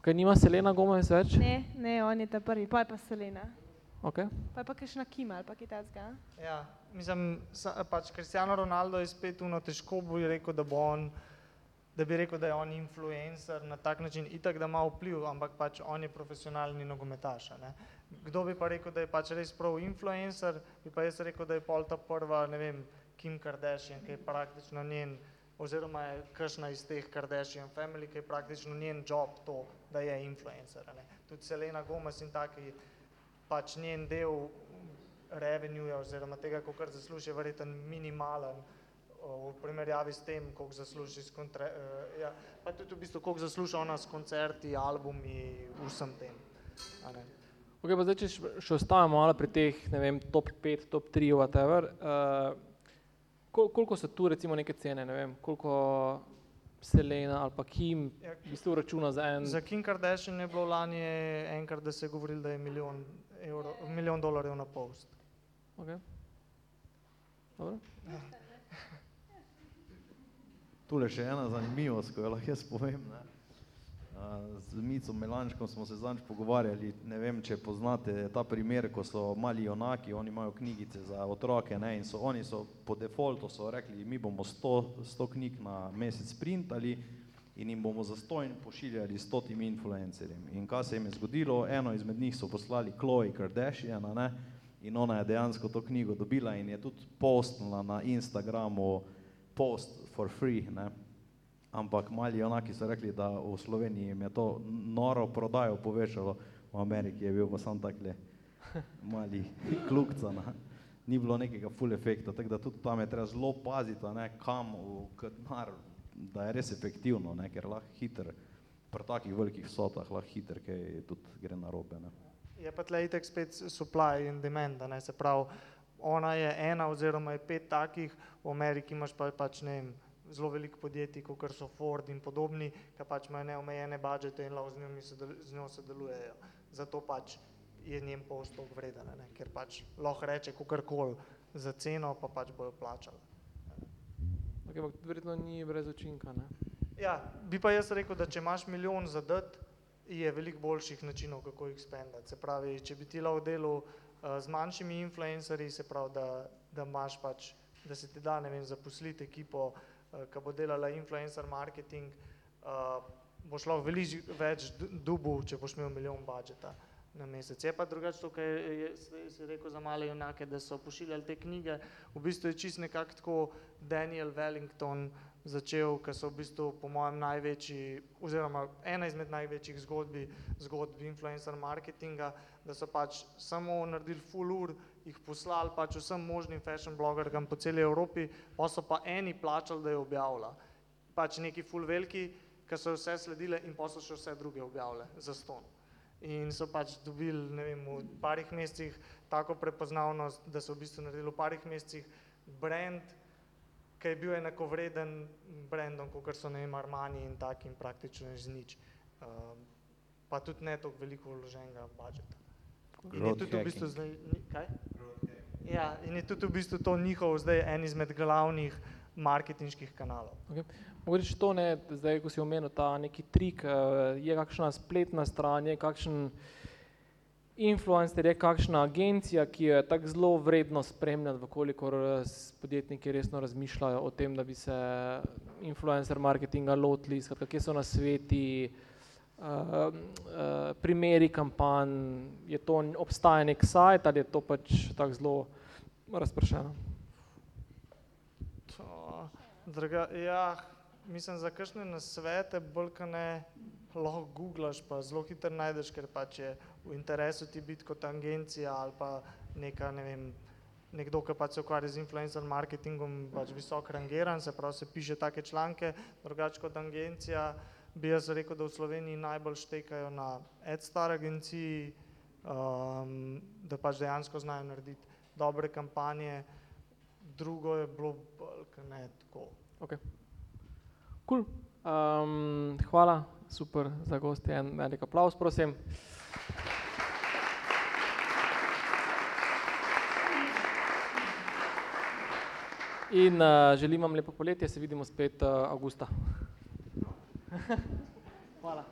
Kaj nima Selena Gomez več? Ne, ne, on je ta prvi, pa je pa Selena. Okay. Pa je pa kakšna Kima ali pa kaj takega. Ja, mislim, pač Cristiano Ronaldo je spet uno, težko bi rekel, da bo on, da bi rekel, da je on influencer na tak način, itak da ima vpliv, ampak pač on je profesionalni nogometaš. Ne? Kdo bi pa rekel, da je pač res prav influencer, bi pa jaz rekel, da je pol ta prva, ne vem, Kim Kardashian, ki je praktično njen, oziroma je kakšna iz teh Kardashian family, ki je praktično njen job to, da je influencer. Ne? Tudi Selena Gomez in taki, pač njen del revenueja oziroma tega, koliko zasluži, je verjetno minimalen v primerjavi s tem, koliko zasluži s kontre, uh, ja, pa tudi v bistvu, koliko zasluži ona s koncerti, albumi, vsem tem. Okay, pa zdaj, če še- ostajamo malo pri teh, ne vem, top 5, top 3, whatever. Uh, kol, koliko so tu recimo neke cene, ne vem, koliko Selena ali pa Kim Ja, v bistvu računa za en, Za Kim Kardashian je bilo lani enkrat, da se je govorilo, da je milijon, euro, milijon dolarjev na post. Okay. Dobro. Tule še ena zanimivost, ko jo lahko jaz povem. Ne. Z Mico Melanškom smo se zadnjič pogovarjali, ne vem, če poznate ta primer, ko so mali junaki, oni imajo knjigice za otroke ne, in so, oni so po defaultu so rekli, mi bomo 100, 100 knjig na mesec printali in jim bomo za stojn pošiljali stotimi influencerjem. In kaj se jim je zgodilo, eno izmed njih so poslali Chloe Kardashian, ne, in ona je dejansko to knjigo dobila in je tudi postnila na Instagramu post for free, ne. Ampak mali onaki so rekli, da v Sloveniji jim je to noro prodajo povečalo, v Ameriki je bil pa sam takle mali klukca, ne. ni bilo nekega full efekta, tako da tudi tam je treba zelo paziti, ne, kam v katnar, da je res efektivno, ne, ker lahko hiter, pri takih velikih vsotah lahko hiter, kaj tudi gre na robe. Ne. Je pa tle itek spet supply in demand, ne, se pravi, ona je ena oziroma je pet takih, v Ameriki imaš pa pač ne vem, zelo veliko podjetij, kot so Ford in podobni, ki pač imajo neomejene budžete in lahko z, njimi sodel, z njo sodelujejo. Zato pač je njen post toliko vreden, ne, ker pač lahko reče kakorkoli za ceno, pa pač bojo plačali. Okay, verjetno ni brez učinka. Ne? Ja, bi pa jaz rekel, da če imaš milijon za dati, je veliko boljših načinov, kako jih spendati. Se pravi, če bi ti lahko delal uh, z manjšimi influencerji, se pravi, da, da imaš pač, da se ti da, ne vem, zaposliti ekipo, uh, ki bo delala influencer marketing, uh, boš lahko veliko več dubu, če boš imel milijon budžeta. na mesec. Je pa drugače to, kar je, je, si rekel za male junake, da so pošiljali te knjige, v bistvu je čist nekako tako Daniel Wellington začel, ker so v bistvu po mojem največji, oziroma ena izmed največjih zgodbi, zgodb influencer marketinga, da so pač samo naredili full ur, jih poslali pač vsem možnim fashion blogerkam po celi Evropi, pa so pa eni plačali, da je objavila. Pač neki full veliki, ki so vse sledile in pa so še vse druge objavile za ston in so pač dobili, ne vem, v parih mesecih tako prepoznavnost, da so v bistvu naredili v parih mesecih brand, ki je bil enako vreden brandom, kot so ne vem, Armani in takim praktično iz nič. Uh, pa tudi ne toliko veliko vloženega budžeta. In je tudi v bistvu zdaj, kaj? Ja, in je tudi v bistvu to njihov zdaj en izmed glavnih marketinških kanalov. Okay. Mogoče to ne, zdaj, ko si omenil ta neki trik, eh, je kakšna spletna stran, je kakšen influencer, je kakšna agencija, ki jo je tako zelo vredno spremljati, vkolikor eh, podjetniki resno razmišljajo o tem, da bi se influencer marketinga lotili, skratka, kje so na sveti, uh, uh, primeri kampanj, je to, obstaja nek sajt ali je to pač tako zelo razpršeno? Draga, ja, mislim, za kakšne nasvete, bolj ne, lahko googlaš, pa zelo hitro najdeš, ker pač je v interesu ti biti kot agencija ali pa neka, ne vem, nekdo, ki pač se ukvarja z influencer marketingom, pač visok rangiran, se pravi, se piše take članke, drugače kot agencija, bi jaz rekel, da v Sloveniji najbolj štekajo na AdStar agenciji, um, da pač dejansko znajo narediti dobre kampanje, drugo je bilo bolj, ne tako. Okay. Cool. Um, hvala, super za gosti, en velik aplaus, prosim. In uh, želim vam lepo poletje, se vidimo spet uh, avgusta. hvala.